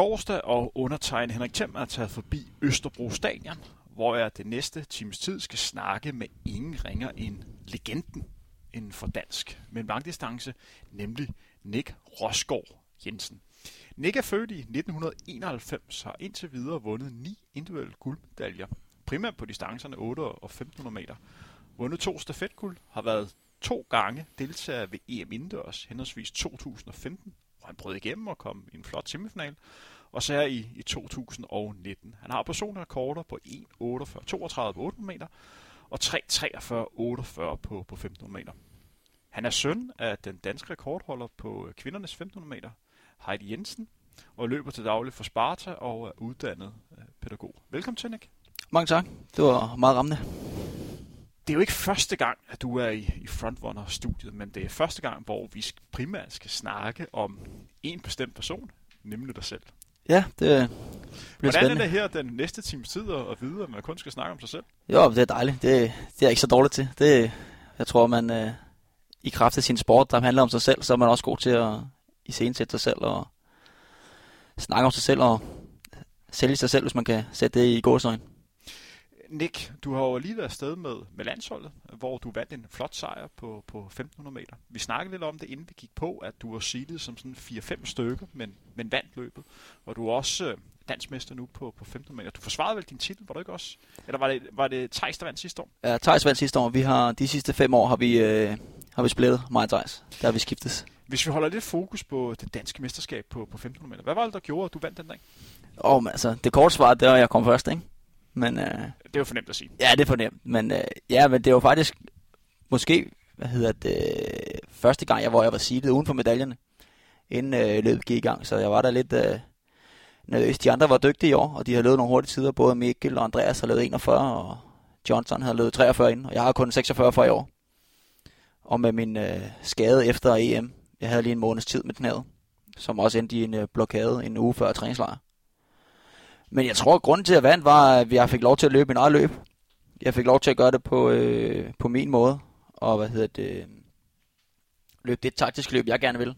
torsdag, og undertegnet Henrik Thiem er taget forbi Østerbro Stadion, hvor jeg det næste times tid skal snakke med ingen ringer end legenden inden for dansk med langdistance, nemlig Nick Rosgaard Jensen. Nick er født i 1991 og har indtil videre vundet ni individuelle guldmedaljer, primært på distancerne 8 og 1500 meter. Vundet to stafetguld, har været to gange deltager ved EM Indendørs, henholdsvis 2015 hvor han brød igennem og kom i en flot semifinal. Og så er i, i 2019. Han har personlige rekorder på 1.48, 32 på 800 meter og 3.43, 48 på, på 1500 meter. Han er søn af den danske rekordholder på kvindernes 1500 meter, Heidi Jensen, og løber til daglig for Sparta og er uddannet øh, pædagog. Velkommen til, Nick. Mange tak. Det var meget rammende det er jo ikke første gang, at du er i, i Frontrunner-studiet, men det er første gang, hvor vi primært skal snakke om en bestemt person, nemlig dig selv. Ja, det bliver Hvordan spændende. er det her den næste times tid at vide, at man kun skal snakke om sig selv? Jo, det er dejligt. Det, det er jeg ikke så dårligt til. Det, jeg tror, man øh, i kraft af sin sport, der handler om sig selv, så er man også god til at iscenesætte sig selv og snakke om sig selv og sælge sig selv, hvis man kan sætte det i gåsøjne. Nick, du har jo lige været afsted med, med landsholdet, hvor du vandt en flot sejr på, på 1500 meter. Vi snakkede lidt om det, inden vi gik på, at du var seedet som sådan 4-5 stykker, men, men vandt løbet. Og du er også øh, dansmester nu på, på 1500 meter. Du forsvarede vel din titel, var du ikke også? Eller var det, var det Thijs, der vandt sidste år? Ja, Thijs vandt sidste år. Vi har, de sidste fem år har vi, øh, har vi splittet, mig og Thijs. Der har vi skiftet. Hvis vi holder lidt fokus på det danske mesterskab på, på 1500 meter, hvad var det, der gjorde, at du vandt den dag? Åh, oh, altså, det korte svar, det var, at jeg kom først, ikke? Men, øh, det er jo fornemt at sige. Ja, det er fornemt. Men, øh, ja, men det var faktisk måske, hvad hedder det, første gang, jeg, hvor jeg var seedet uden for medaljerne, inden øh, løbet gik i gang. Så jeg var der lidt øh, nervøs. De andre var dygtige i år, og de har løbet nogle hurtige tider. Både Mikkel og Andreas har løbet 41, og Johnson har løbet 43 inden, og jeg har kun 46 for i år. Og med min øh, skade efter EM, jeg havde lige en måneds tid med her, som også endte i en øh, blokade en uge før træningslejr. Men jeg tror, at grunden til, at jeg vandt, var, at jeg fik lov til at løbe min eget løb. Jeg fik lov til at gøre det på, øh, på min måde. Og hvad hedder det? Løb det taktisk løb, jeg gerne vil.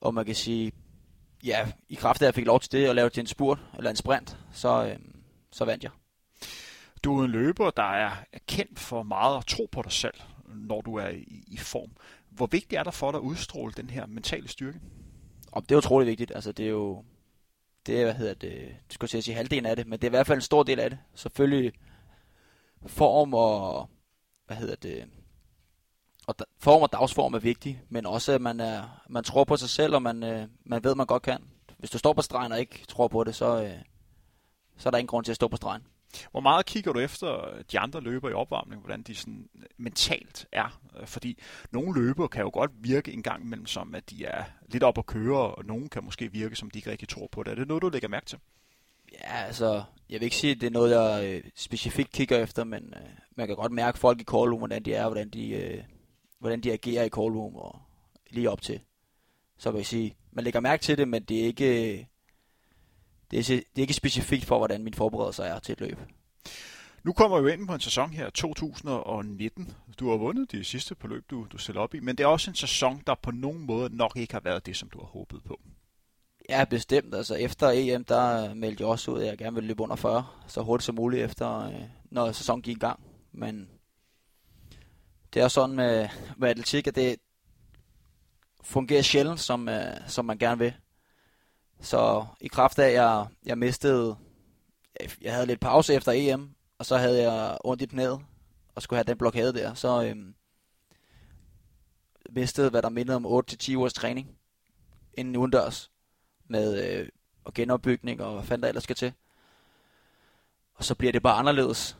Og man kan sige, ja, i kraft af, at jeg fik lov til det, at lave det til en spurt, eller en sprint, så, øh, så vandt jeg. Du er en løber, der er kendt for meget at tro på dig selv, når du er i, i form. Hvor vigtigt er det for dig at udstråle den her mentale styrke? Og det er utrolig vigtigt. Altså, det er jo det er, hvad hedder det, det skulle sige halvdelen af det, men det er i hvert fald en stor del af det. Selvfølgelig form og, hvad hedder det, og form og dagsform er vigtig, men også at man, er, man tror på sig selv, og man, øh, man ved, man godt kan. Hvis du står på stregen og ikke tror på det, så, øh, så er der ingen grund til at stå på stregen. Hvor meget kigger du efter øh, de andre løber i opvarmning, hvordan de sådan øh, mentalt er? Øh, fordi nogle løber kan jo godt virke en gang imellem som, at de er lidt op at køre, og nogle kan måske virke som, de ikke rigtig tror på det. Er det noget, du lægger mærke til? Ja, altså, jeg vil ikke sige, at det er noget, jeg øh, specifikt kigger efter, men øh, man kan godt mærke folk i call room, hvordan de er, hvordan de, øh, hvordan de agerer i call room, og lige op til. Så vil jeg sige, man lægger mærke til det, men det er ikke det er, det er ikke specifikt for, hvordan min forberedelse er til et løb. Nu kommer vi ind på en sæson her, 2019. Du har vundet de sidste på løb, du, du stiller op i, men det er også en sæson, der på nogen måde nok ikke har været det, som du har håbet på. Ja, bestemt. Altså efter EM, der meldte jeg også ud, at jeg gerne ville løbe under 40, så hurtigt som muligt efter, øh, når sæsonen gik i gang. Men det er sådan med, med atletik, at det fungerer sjældent, som, øh, som man gerne vil. Så i kraft af, at jeg, jeg mistede, jeg havde lidt pause efter EM, og så havde jeg ondt i knæet, og skulle have den blokade der, så øhm, mistede, hvad der mindede om 8-10 ugers træning inden udendørs, med øh, og genopbygning og hvad fanden der ellers skal til. Og så bliver det bare anderledes.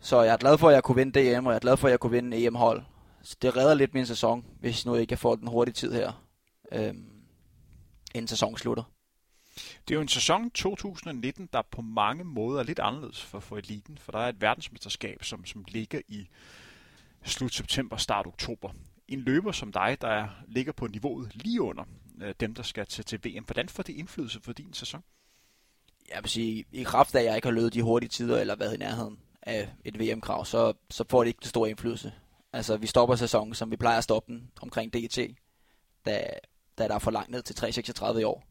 Så jeg er glad for, at jeg kunne vinde DM, og jeg er glad for, at jeg kunne vinde EM-hold. Så det redder lidt min sæson, hvis nu jeg ikke får den hurtige tid her. Øhm, inden sæsonen slutter. Det er jo en sæson 2019, der på mange måder er lidt anderledes for, for eliten, for der er et verdensmesterskab, som, som ligger i slut september, start oktober. En løber som dig, der ligger på niveauet lige under øh, dem, der skal til, til VM. Hvordan får det indflydelse for din sæson? Jeg vil sige, i kraft af, at jeg ikke har løbet de hurtige tider, eller været i nærheden af et VM-krav, så, så får det ikke det store indflydelse. Altså, vi stopper sæsonen, som vi plejer at stoppe den, omkring DT, da da der er for langt ned til 3,36 i år.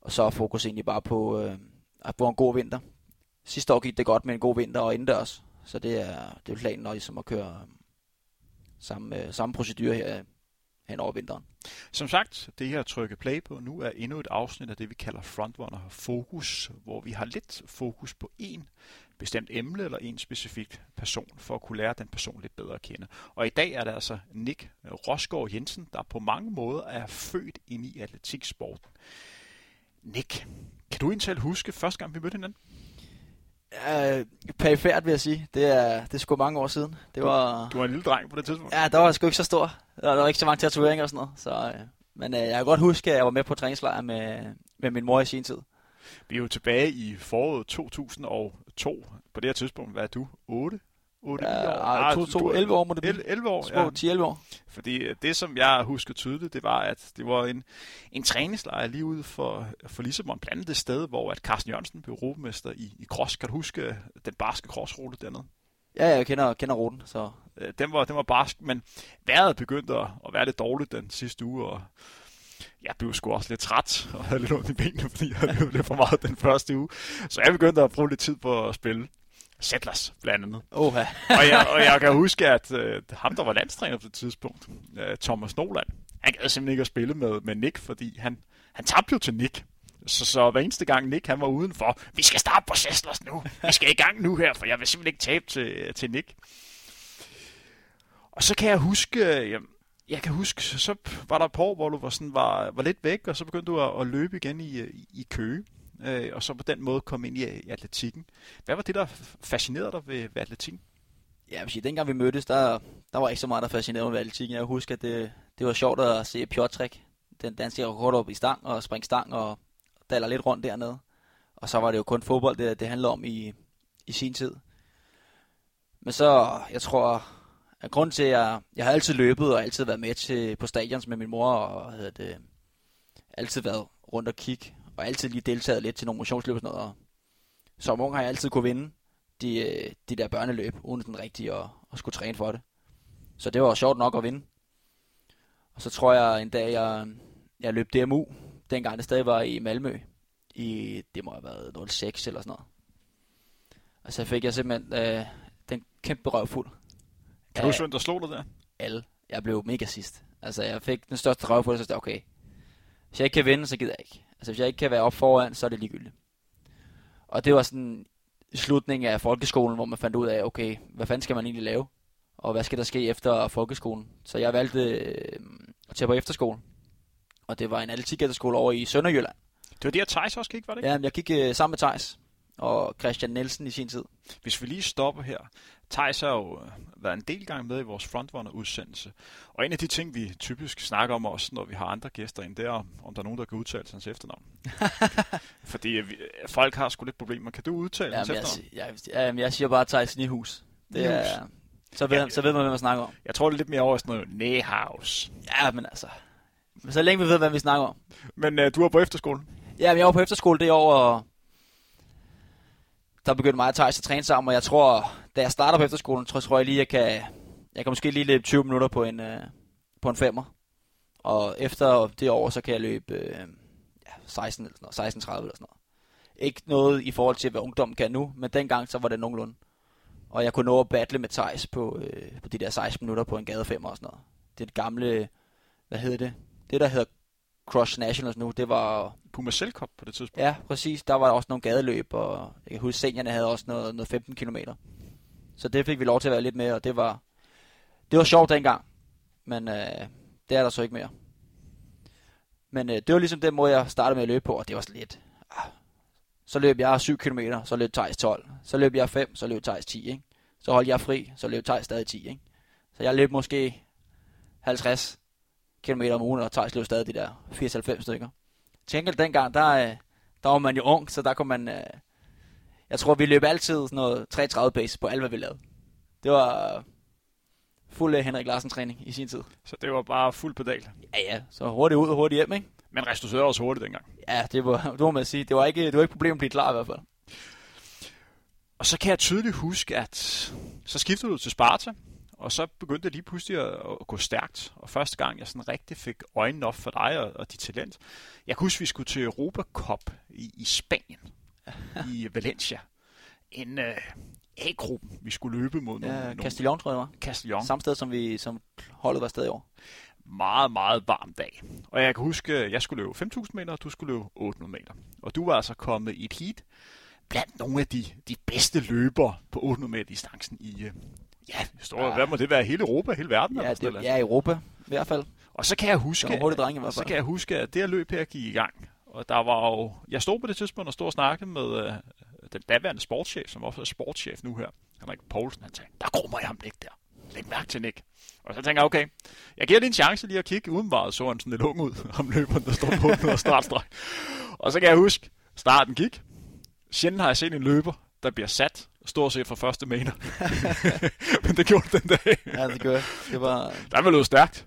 Og så er fokus egentlig bare på øh, at få en god vinter. Sidste år gik det godt med en god vinter og indendørs. Så det er, det er planen og ligesom at køre øh, samme, øh, samme procedur her hen over vinteren. Som sagt, det her trykke play på nu er endnu et afsnit af det, vi kalder Frontrunner Fokus, hvor vi har lidt fokus på en bestemt emne eller en specifik person, for at kunne lære den person lidt bedre at kende. Og i dag er det altså Nick Rosgaard Jensen, der på mange måder er født ind i atletiksporten. Nick, kan du egentlig huske første gang, vi mødte hinanden? Uh, perifært vil jeg sige. Det er, det er sgu mange år siden. Det var, du var en lille dreng på det tidspunkt? Ja, der var sgu ikke så stor. Der var ikke så mange tatoveringer og sådan noget. Så, uh, men uh, jeg kan godt huske, at jeg var med på træningslejr med, med min mor i sin tid. Vi er jo tilbage i foråret 2002. På det her tidspunkt, hvad er du? 8? 8 ja, år? Ah, to, to, 11 år må det blive. 11 år, ja. 10-11 år. Fordi øh, det, som jeg husker tydeligt, det var, at det var en, en træningslejr lige ude for, for Lissabon, blandt andet det sted, hvor at Carsten Jørgensen blev rovmester i, i cross. Kan du huske øh, den barske crossrute dernede? Ja, jeg kender, kender ruten. Så. Øh, den, var, den var barsk, men vejret begyndte at, at være lidt dårligt den sidste uge, og jeg blev sgu også lidt træt og havde lidt ondt i benene, fordi jeg havde løbet lidt for meget den første uge. Så jeg begyndte at bruge lidt tid på at spille. Settlers, blandt andet. Oha. og, jeg, og jeg kan huske, at uh, ham, der var landstræner på det tidspunkt, uh, Thomas Noland, han gad simpelthen ikke at spille med, med Nick, fordi han, han tabte jo til Nick. Så, så hver eneste gang Nick han var udenfor, vi skal starte på Settlers nu. Vi skal i gang nu her, for jeg vil simpelthen ikke tabe til, til Nick. Og så kan jeg huske, jeg, jeg kan huske, så var der et par år, hvor du var, sådan, var, var lidt væk, og så begyndte du at, at løbe igen i, øh, i, i Køge øh, og så på den måde komme ind i, øh, i atletikken. Hvad var det, der fascinerede dig ved, ved atletikken? Ja, hvis dengang vi mødtes, der, der var ikke så meget, der fascinerede mig ved atletikken. Jeg husker, at det, det var sjovt at se Pjotrik, den danske rekord op i stang og springe stang og daler lidt rundt dernede. Og så var det jo kun fodbold, det, det handlede om i, i sin tid. Men så, jeg tror, grund grunden til, at jeg, jeg har altid løbet og altid været med til på stadions med min mor, og havde det, altid været rundt og kigge og altid lige deltaget lidt til nogle motionsløb og sådan noget. Og som ung har jeg altid kunne vinde de, øh, de der børneløb, uden den rigtige at, og skulle træne for det. Så det var sjovt nok at vinde. Og så tror jeg en dag, jeg, jeg løb DMU, dengang det stadig var i Malmø. I, det må have været 06 eller sådan noget. Og så fik jeg simpelthen øh, den kæmpe røvfuld. Kan du der slog dig der? Alle. Jeg blev mega sidst. Altså, jeg fik den største røvfuld, så jeg okay, hvis jeg ikke kan vinde, så gider jeg ikke. Altså, hvis jeg ikke kan være op foran, så er det ligegyldigt. Og det var sådan slutningen af folkeskolen, hvor man fandt ud af, okay, hvad fanden skal man egentlig lave? Og hvad skal der ske efter folkeskolen? Så jeg valgte øh, at tage på efterskole. Og det var en atletik efterskole over i Sønderjylland. Det var det, at Thijs også gik, var det ikke? Ja, jeg gik øh, sammen med Thijs og Christian Nielsen i sin tid. Hvis vi lige stopper her. Thijs har jo øh, været en del gang med i vores frontrunner-udsendelse. Og en af de ting, vi typisk snakker om også, når vi har andre gæster ind, det er, om der er nogen, der kan udtale hans efternavn. Fordi øh, vi, folk har sgu lidt problemer. Kan du udtale hans efternavn? Jeg, jeg, jeg, jeg siger bare Thijs Nihus. Det er, så, ved, ja, så ved man, hvad man snakker om. Jeg tror, det er lidt mere over sådan noget Nehaus. Ja, men altså... Så længe vi ved, hvad vi snakker om. Men uh, du er på efterskolen? Ja, men jeg var på efterskole det år, og der begyndte mig og Thijs at træne sammen, og jeg tror, da jeg starter på efterskolen, tror, tror jeg lige, jeg kan, jeg kan måske lige løbe 20 minutter på en, øh, på en femmer. Og efter det år, så kan jeg løbe øh, ja, 16 eller sådan noget, 16, eller sådan noget. Ikke noget i forhold til, hvad ungdommen kan nu, men dengang så var det nogenlunde. Og jeg kunne nå at battle med Thijs på, øh, på de der 16 minutter på en gade 5 og sådan noget. Det er det gamle, hvad hedder det? Det der hedder Cross Nationals nu, det var... Puma Cup på det tidspunkt. Ja, præcis. Der var også nogle gadeløb, og jeg kan huske, seniorerne havde også noget, noget 15 km. Så det fik vi lov til at være lidt med, og det var, det var sjovt dengang. Men øh, det er der så ikke mere. Men øh, det var ligesom den måde, jeg startede med at løbe på, og det var sådan lidt... Ah, så løb jeg 7 km, så løb Thijs 12. Så løb jeg 5, så løb Thijs 10, ikke? Så holdt jeg fri, så løb Thijs stadig 10, ikke? Så jeg løb måske 50 km om ugen, og Thijs løb stadig de der 80-90 stykker. Til enkelt dengang, der, øh, der var man jo ung, så der kunne man... Øh, jeg tror, vi løb altid sådan noget 3.30 pace på alt, hvad vi lavede. Det var fuld Henrik Larsen træning i sin tid. Så det var bare fuld pedal? Ja, ja. Så hurtigt ud og hurtigt hjem, ikke? Men restituerede også hurtigt dengang? Ja, det var, det må man sige. Det var ikke, det var ikke problem at blive klar i hvert fald. Og så kan jeg tydeligt huske, at så skiftede du til Sparta, Og så begyndte det lige pludselig at, at gå stærkt. Og første gang, jeg sådan rigtig fik øjnene op for dig og, og dit talent. Jeg kan huske, vi skulle til Europa Cup i, i Spanien. I Valencia. En uh, A-gruppen, vi skulle løbe mod nogle, Ja, nogle Castellon, tror jeg, det var. Castellon. Samme sted, som, vi, som holdet var stadig i år. meget, meget varm dag. Og jeg kan huske, at jeg skulle løbe 5.000 meter, og du skulle løbe 800 meter. Og du var altså kommet i et heat blandt nogle af de, de bedste løbere på 800 meter distancen i, øh, ja, står, Ja. hvad må det være, hele Europa, hele verden? Ja, det, ja, Europa i hvert fald. Og så kan jeg Det huske, var en hurtig dreng i og hvert så fald. kan jeg huske, at det her løb her gik i gang. Og der var jo, jeg stod på det tidspunkt og stod og snakkede med øh, den daværende sportschef, som også er sportschef nu her, Henrik Poulsen, han sagde, der krummer jeg ham ikke der. Læg mærke til Nick. Og så tænker jeg, okay, jeg giver lige en chance lige at kigge. Udenbart så han sådan lidt ung ud, om løberen, der står på 100 startstreg. Og så kan jeg huske, starten gik. Sjældent har jeg set en løber, der bliver sat, stort set fra første meter. Men det gjorde den dag. Ja, det jeg. Det var, Der var løbet stærkt.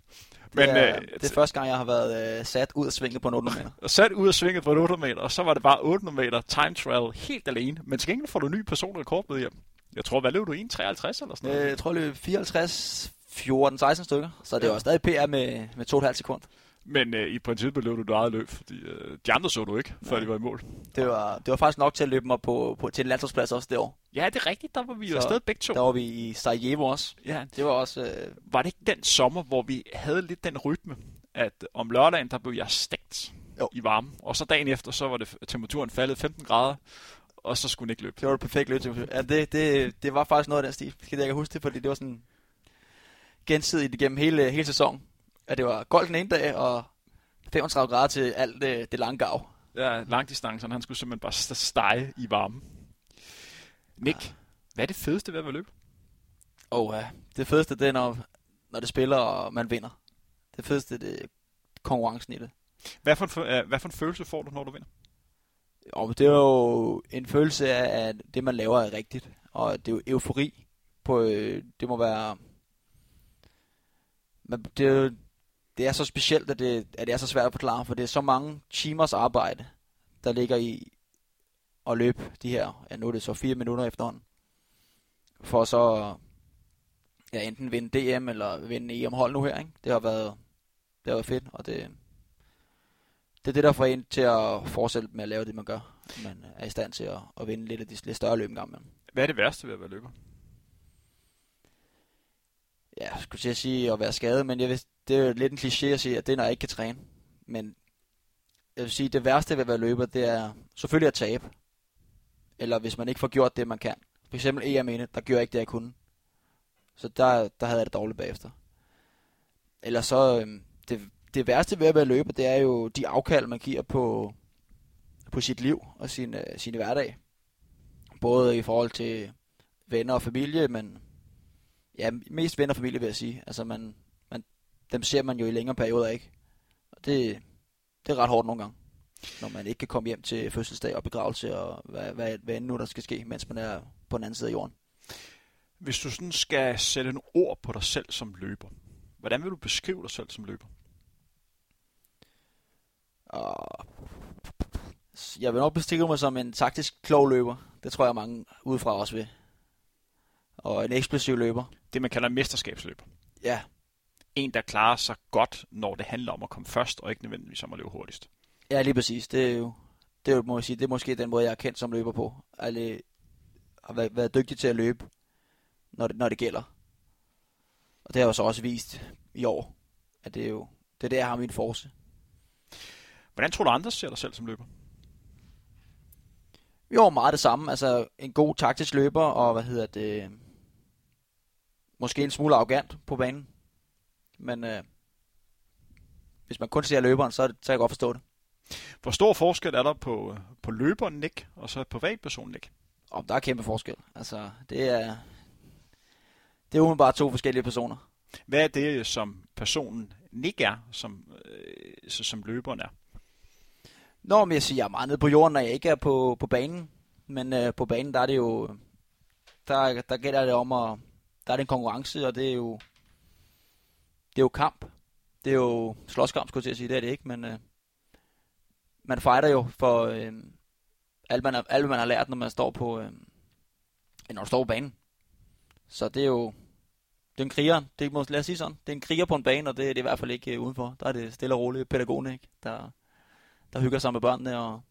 Men det, er, øh, det er første gang, jeg har været øh, sat ud af svinget på en 800 meter. og sat ud af svinget på et 800 meter, og så var det bare 800 meter time trial helt alene. Men til gengæld får du en ny personrekord med hjem. Jeg tror, hvad løb du? 1,53 eller sådan noget? Øh, jeg tror, det løb 54, 14, 16 stykker. Så det var stadig PR med, med 2,5 sekund. Men øh, i princippet løb du dit eget løb, fordi øh, de andre så du ikke, før Nej. de var i mål. Det var, det var faktisk nok til at løbe mig på, på, til en landsholdsplads også det år. Ja, det er rigtigt. Der var vi jo Så afsted begge to. Der var vi i Sarajevo også. Ja, Det var også... Øh, var det ikke den sommer, hvor vi havde lidt den rytme, at om lørdagen, der blev jeg stegt Jo. i varme. Og så dagen efter, så var det temperaturen faldet 15 grader, og så skulle den ikke løbe. det var et perfekt løb. til- Ja, det, det, det var faktisk noget af den stil. Det jeg kan huske det, fordi det var sådan gensidigt igennem hele, hele sæsonen. At det var goldt den ene dag, og 35 grader til alt det, det lange gav. Ja, langdistancerne, han skulle simpelthen bare st- stege i varme. Nick, hvad er det fedeste ved at være løb? Og uh, det fedeste, det er, når, når det spiller, og man vinder. Det fedeste, det er konkurrencen i det. Hvad for, en, øh, hvad for en følelse får du, når du vinder? Og det er jo en følelse af, at det, man laver, er rigtigt. Og det er jo eufori. På, øh, det må være... Men det, er jo- det er så specielt, at det, at det er så svært at forklare, for det er så mange timers arbejde, der ligger i at løbe de her, ja nu er det så fire minutter efterhånden, for så ja, enten vinde DM eller vinde EM hold nu her, ikke? Det har været, det har været fedt, og det, det er det, der får en til at fortsætte med at lave det, man gør. Man er i stand til at, at vinde lidt af de lidt større løb engang imellem. Hvad er det værste ved at være løber? Ja, skulle til at sige at være skadet, men jeg vil, det er jo lidt en kliché at sige, at det er, når jeg ikke kan træne. Men jeg vil sige, det værste ved at være løber, det er selvfølgelig at tabe. Eller hvis man ikke får gjort det, man kan. For eksempel EM ene, der gjorde jeg ikke det, jeg kunne. Så der, der havde jeg det dårligt bagefter. Eller så, øhm, det, det værste ved at være løber, det er jo de afkald, man giver på, på sit liv og sin, øh, sin hverdag. Både i forhold til venner og familie, men ja, mest venner og familie vil jeg sige. Altså man, man, dem ser man jo i længere perioder ikke. Og det, det er ret hårdt nogle gange. Når man ikke kan komme hjem til fødselsdag og begravelse og hvad, hvad, hvad end nu der skal ske, mens man er på den anden side af jorden. Hvis du sådan skal sætte en ord på dig selv som løber, hvordan vil du beskrive dig selv som løber? Og jeg vil nok beskrive mig som en taktisk klog løber. Det tror jeg mange udefra også vil. Og en eksplosiv løber. Det, man kalder en mesterskabsløber. Ja, En, der klarer sig godt, når det handler om at komme først, og ikke nødvendigvis om at løbe hurtigst. ja lige præcis. Det er jo, det er jo, må jeg sige, det er måske den måde, jeg er kendt som løber på. Altså, har været, været dygtig til at løbe, når det, når det gælder. Og det har jeg så også vist i år, at det er jo det er der, jeg har min force. Hvordan tror du, andre ser dig selv som løber? Jo, meget det samme. Altså en god taktisk løber, og hvad hedder det, måske en smule arrogant på banen. Men øh, hvis man kun ser løberen, så, så kan jeg godt forstå det. Hvor stor forskel er der på, på løberen Nick, og så privatpersonen Nick? Og der er kæmpe forskel. Altså, det er, det er umiddelbart to forskellige personer. Hvad er det, som personen Nick er, som, øh, så, som løberen er? Nå, men jeg siger, jeg er meget nede på jorden, når jeg ikke er på, på banen. Men øh, på banen, der er det jo, der, der gælder det om at, der er det en konkurrence, og det er jo, det er jo kamp. Det er jo slåskamp, skulle jeg til at sige, det er det ikke, men øh, man fighter jo for øh, alt, man, har- alt, man har lært, når man står på, øh, når man står på banen. Så det er jo, det er en kriger. Det må, lad os sige sådan. Det er en kriger på en bane, og det, det er i hvert fald ikke øh, udenfor. Der er det stille og roligt pædagogen, ikke? Der, der hygger sig med børnene og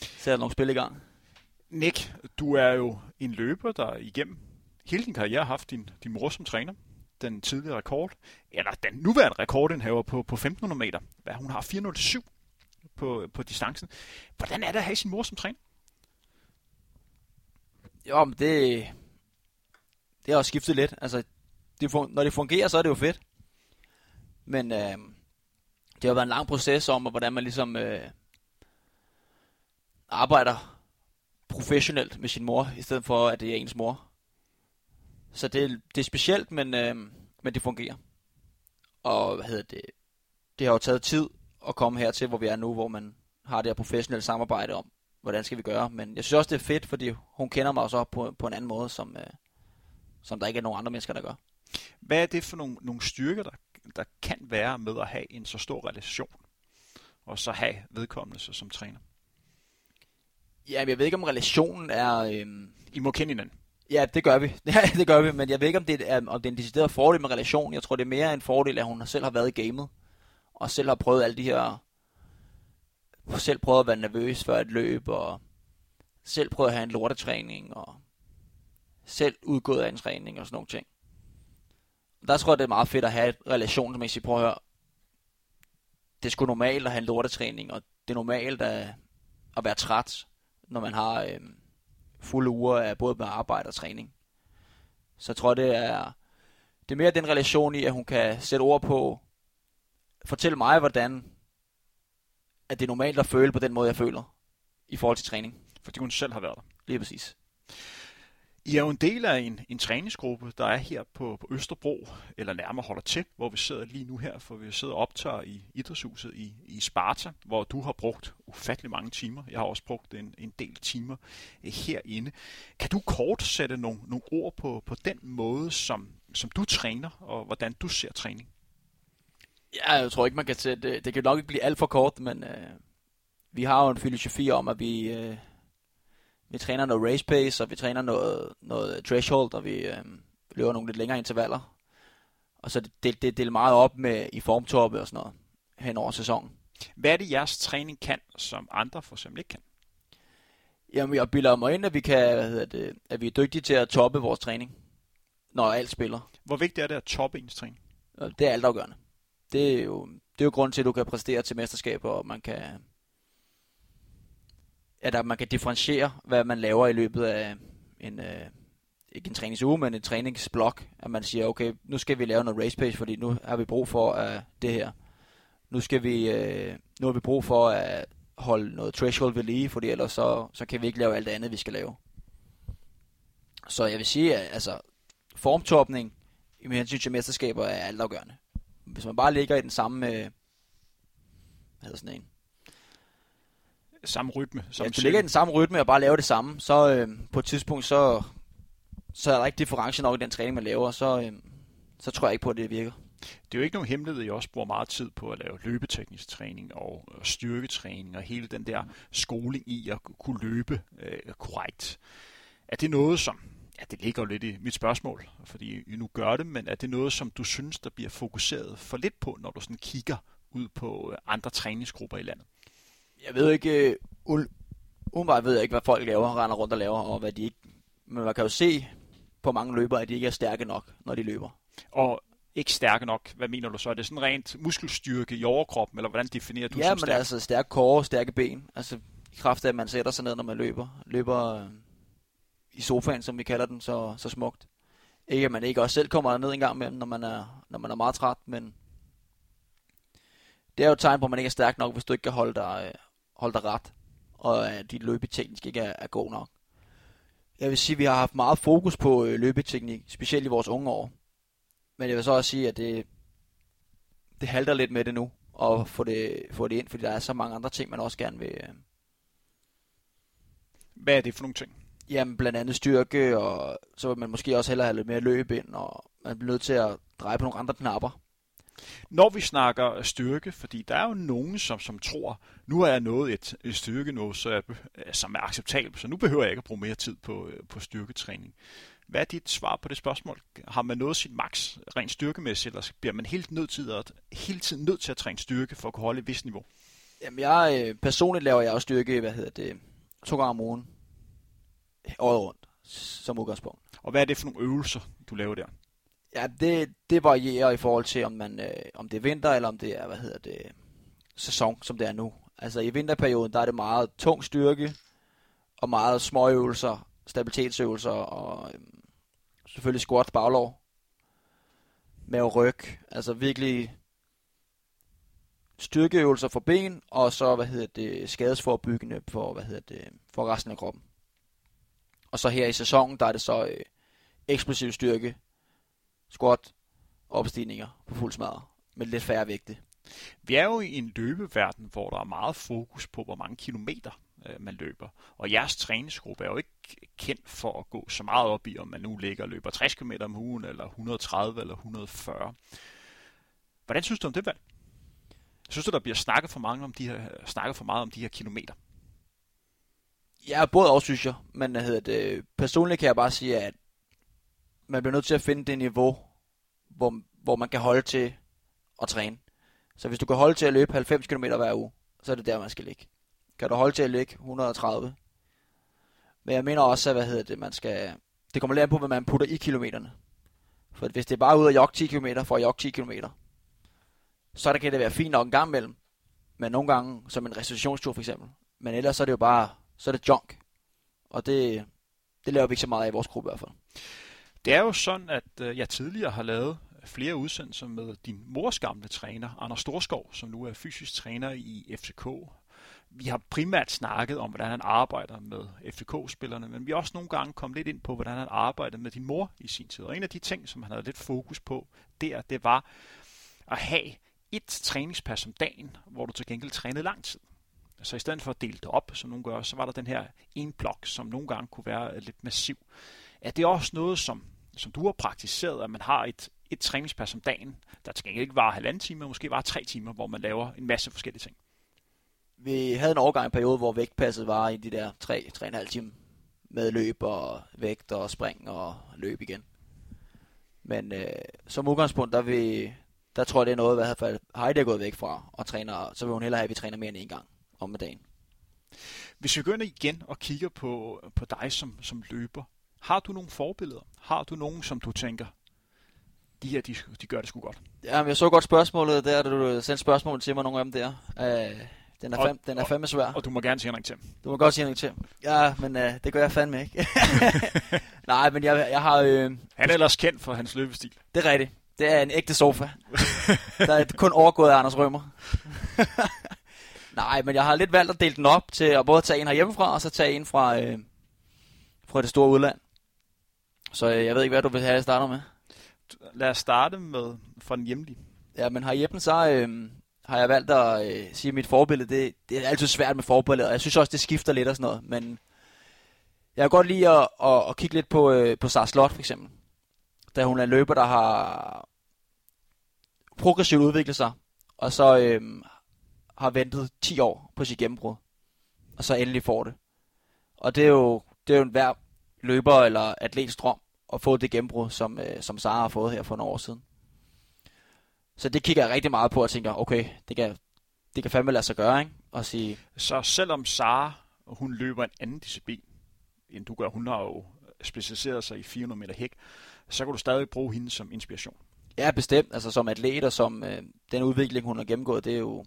sætter nogle spil i gang. Nick, du er jo en løber, der igennem hele din karriere har haft din, din mor som træner. Den tidligere rekord, eller den nuværende rekordindhaver på, på 1500 meter. Hvad, hun har 407 på, på distancen. Hvordan er det at have sin mor som træner? Jo, men det, det har også skiftet lidt. Altså, det, når det fungerer, så er det jo fedt. Men øh, det har været en lang proces om, hvordan man ligesom øh, arbejder professionelt med sin mor, i stedet for, at det er ens mor. Så det, det er specielt, men, øh, men det fungerer. Og hvad hedder det? Det har jo taget tid at komme hertil, hvor vi er nu, hvor man har det her professionelle samarbejde om, hvordan skal vi gøre. Men jeg synes også, det er fedt, fordi hun kender mig også på, på en anden måde, som, øh, som der ikke er nogen andre mennesker, der gør. Hvad er det for nogle, nogle styrker, der, der kan være med at have en så stor relation, og så have vedkommende så som træner? Ja, jeg ved ikke, om relationen er... Øhm... I må kende hinanden. Ja, det gør vi. Ja, det gør vi, men jeg ved ikke, om det er, om det er en decideret fordel med relationen. Jeg tror, det er mere en fordel, at hun selv har været i gamet, og selv har prøvet alle de her... Selv prøvet at være nervøs før et løb, og selv prøvet at have en lortetræning, og selv udgået af en træning og sådan nogle ting. Der tror jeg, det er meget fedt at have et relation, som jeg prøv at høre, det er sgu normalt at have en lortetræning, og det er normalt at, at være træt, når man har øh, fulde uger af både med arbejde og træning. Så jeg tror, det er, det er mere den relation i, at hun kan sætte ord på, fortælle mig, hvordan at det er normalt at føle på den måde, jeg føler i forhold til træning. Fordi hun selv har været der. Lige præcis. I er jo en del af en, en træningsgruppe, der er her på, på Østerbro, eller nærmere holder til, hvor vi sidder lige nu her, for vi sidder og optager i idrætshuset i, i Sparta, hvor du har brugt ufattelig mange timer. Jeg har også brugt en, en del timer eh, herinde. Kan du kort sætte nogle, nogle ord på, på den måde, som, som du træner, og hvordan du ser træning? Ja, jeg tror ikke, man kan sætte... Det kan nok ikke blive alt for kort, men øh, vi har jo en filosofi om, at vi... Øh, vi træner noget race pace, og vi træner noget, noget threshold, og vi øh, løber nogle lidt længere intervaller. Og så det, det, det deler meget op med i formtoppe og sådan noget hen over sæsonen. Hvad er det, jeres træning kan, som andre for eksempel ikke kan? Jamen, jeg bilder mig ind, at vi, kan, hvad hedder det, at vi er dygtige til at toppe vores træning, når alt spiller. Hvor vigtigt er det at toppe ens træning? Det er altafgørende. Det er jo, det er jo grund til, at du kan præstere til mesterskaber, og man kan, at man kan differentiere, hvad man laver i løbet af en, øh, ikke en træningsuge, men en træningsblok, at man siger, okay, nu skal vi lave noget race pace, fordi nu har vi brug for øh, det her. Nu skal vi, øh, nu har vi brug for at holde noget threshold ved lige, fordi ellers så, så kan vi ikke lave alt det andet, vi skal lave. Så jeg vil sige, at altså, formtopning i med hensyn til mesterskaber er altafgørende. Hvis man bare ligger i den samme, øh, hvad hedder sådan en, samme rytme. Som ja, hvis du ligger i den samme rytme og bare laver det samme, så øh, på et tidspunkt, så, så er der ikke difference nok i den træning, man laver, så, øh, så tror jeg ikke på, at det virker. Det er jo ikke nogen hemmelighed, at jeg også bruger meget tid på at lave løbeteknisk træning og, og styrketræning og hele den der skoling i at kunne løbe øh, korrekt. Er det noget, som, ja det ligger jo lidt i mit spørgsmål, fordi I nu gør det, men er det noget, som du synes, der bliver fokuseret for lidt på, når du sådan kigger ud på øh, andre træningsgrupper i landet? Jeg ved ikke, uh, umiddelbart ved jeg ikke, hvad folk laver, render rundt og laver, og hvad de ikke... Men man kan jo se på mange løbere, at de ikke er stærke nok, når de løber. Og ikke stærke nok, hvad mener du så? Er det sådan rent muskelstyrke i overkroppen, eller hvordan definerer du ja, som stærk? Ja, men altså stærke kåre, stærke ben. Altså i kraft af, at man sætter sig ned, når man løber. Løber øh, i sofaen, som vi kalder den, så, så smukt. Ikke at man ikke også selv kommer ned en gang imellem, når man er, når man er meget træt, men det er jo et tegn på, at man ikke er stærk nok, hvis du ikke kan holde dig, øh, holde dig ret, og at dit løbeteknik ikke er, er god nok. Jeg vil sige, at vi har haft meget fokus på øh, løbeteknik, specielt i vores unge år. Men jeg vil så også sige, at det, det halter lidt med det nu, og få det, få det ind, fordi der er så mange andre ting, man også gerne vil... Øh... Hvad er det for nogle ting? Jamen, blandt andet styrke, og så vil man måske også hellere have lidt mere løb ind, og man bliver nødt til at dreje på nogle andre knapper. Når vi snakker styrke, fordi der er jo nogen, som, som tror, nu har jeg nået et, et styrke nu, så jeg, som er acceptabelt, så nu behøver jeg ikke at bruge mere tid på, øh, på styrketræning. Hvad er dit svar på det spørgsmål? Har man nået sit max rent styrkemæssigt, eller bliver man helt nødt til at, hele tiden nødt til at træne styrke for at kunne holde et vist niveau? Jamen, jeg, øh, personligt laver jeg også styrke, hvad hedder det, to gange om ugen, året rundt, som udgangspunkt. Og hvad er det for nogle øvelser, du laver der? Ja, det, det varierer i forhold til, om, man, øh, om det er vinter, eller om det er, hvad hedder det, sæson, som det er nu. Altså i vinterperioden, der er det meget tung styrke, og meget små øvelser, stabilitetsøvelser, og øh, selvfølgelig squat baglov, med ryg, altså virkelig styrkeøvelser for ben, og så, hvad hedder det, skadesforbyggende for, hvad hedder det, for resten af kroppen. Og så her i sæsonen, der er det så øh, eksplosiv styrke, squat, opstigninger på fuld smadre, med lidt færre vægte. Vi er jo i en løbeverden, hvor der er meget fokus på, hvor mange kilometer øh, man løber. Og jeres træningsgruppe er jo ikke kendt for at gå så meget op i, om man nu ligger og løber 60 km om ugen, eller 130 eller 140. Hvordan synes du om det valg? Synes du, der bliver snakket for, mange om de her, snakket for meget om de her kilometer? Ja, både og, synes jeg. Men hedder det, personligt kan jeg bare sige, at man bliver nødt til at finde det niveau, hvor, hvor man kan holde til at træne. Så hvis du kan holde til at løbe 90 km hver uge, så er det der, man skal ligge. Kan du holde til at ligge 130? Men jeg mener også, at hvad hedder det, man skal... Det kommer lidt an på, hvad man putter i kilometerne. For hvis det er bare ud at jogge 10 km for at jogge 10 km, så der kan det være fint nok en gang imellem. Men nogle gange, som en restitutionstur for eksempel. Men ellers så er det jo bare, så er det junk. Og det, det laver vi ikke så meget af i vores gruppe i hvert fald. Det er jo sådan, at øh, jeg tidligere har lavet flere udsendelser med din mors gamle træner, Anders Storskov, som nu er fysisk træner i FCK. Vi har primært snakket om, hvordan han arbejder med FCK-spillerne, men vi har også nogle gange kommet lidt ind på, hvordan han arbejder med din mor i sin tid. Og en af de ting, som han havde lidt fokus på der, det var at have et træningspas om dagen, hvor du til gengæld trænede lang tid. Så i stedet for at dele det op, som nogle gør, så var der den her en blok, som nogle gange kunne være lidt massiv. Er det også noget, som, som du har praktiseret, at man har et, et træningspas om dagen, der til gengæld ikke var halvanden time, måske var tre timer, hvor man laver en masse forskellige ting? Vi havde en overgang en periode, hvor vægtpasset var i de der 3-3,5 timer med løb og vægt og spring og løb igen. Men øh, som udgangspunkt, der, vi, der tror jeg, det er noget, hvad hvert fald Heidi er gået væk fra og træner, så vil hun hellere have, at vi træner mere end en gang om dagen. Hvis vi begynder igen og kigger på, på dig som, som løber, har du nogle forbilleder? Har du nogen, som du tænker, de her, de, de gør det sgu godt? Jamen, jeg så godt spørgsmålet der, da du sendte spørgsmål til mig, nogle af dem der. Uh, den er, fem, og, den er fandme svær. Og du må gerne sige noget til Du må godt sige noget til Ja, men uh, det gør jeg fandme ikke. Nej, men jeg, jeg har... Øh, Han er ellers kendt for hans løbestil. Det er rigtigt. Det er en ægte sofa. der er kun overgået af Anders Rømer. Nej, men jeg har lidt valgt at dele den op til at både tage en her hjemmefra, og så tage en fra, øh, fra det store udland. Så øh, jeg ved ikke, hvad du vil have, jeg starter med. Lad os starte med fra den hjemlige. Ja, men her hjemme, så øh, har jeg valgt at øh, sige, at mit forbillede, det, det er altid svært med forbilleder. Jeg synes også, det skifter lidt og sådan noget, men jeg kan godt lide at, at, at kigge lidt på, øh, på Sara Slot for eksempel. Da hun er en løber, der har progressivt udviklet sig, og så øh, har ventet 10 år på sit gennembrud, og så endelig får det. Og det er jo, det er jo en hver løber eller atlets drøm at få det gennembrud, som, øh, som Sara har fået her for nogle år siden. Så det kigger jeg rigtig meget på og tænker, okay, det kan, det kan fandme lade sig gøre, ikke? Og sige... Så selvom Sara, hun løber en anden disciplin, end du gør, hun har jo specialiseret sig i 400 meter hæk, så kan du stadig bruge hende som inspiration. Ja, bestemt. Altså som atlet og som øh, den udvikling, hun har gennemgået, det er jo,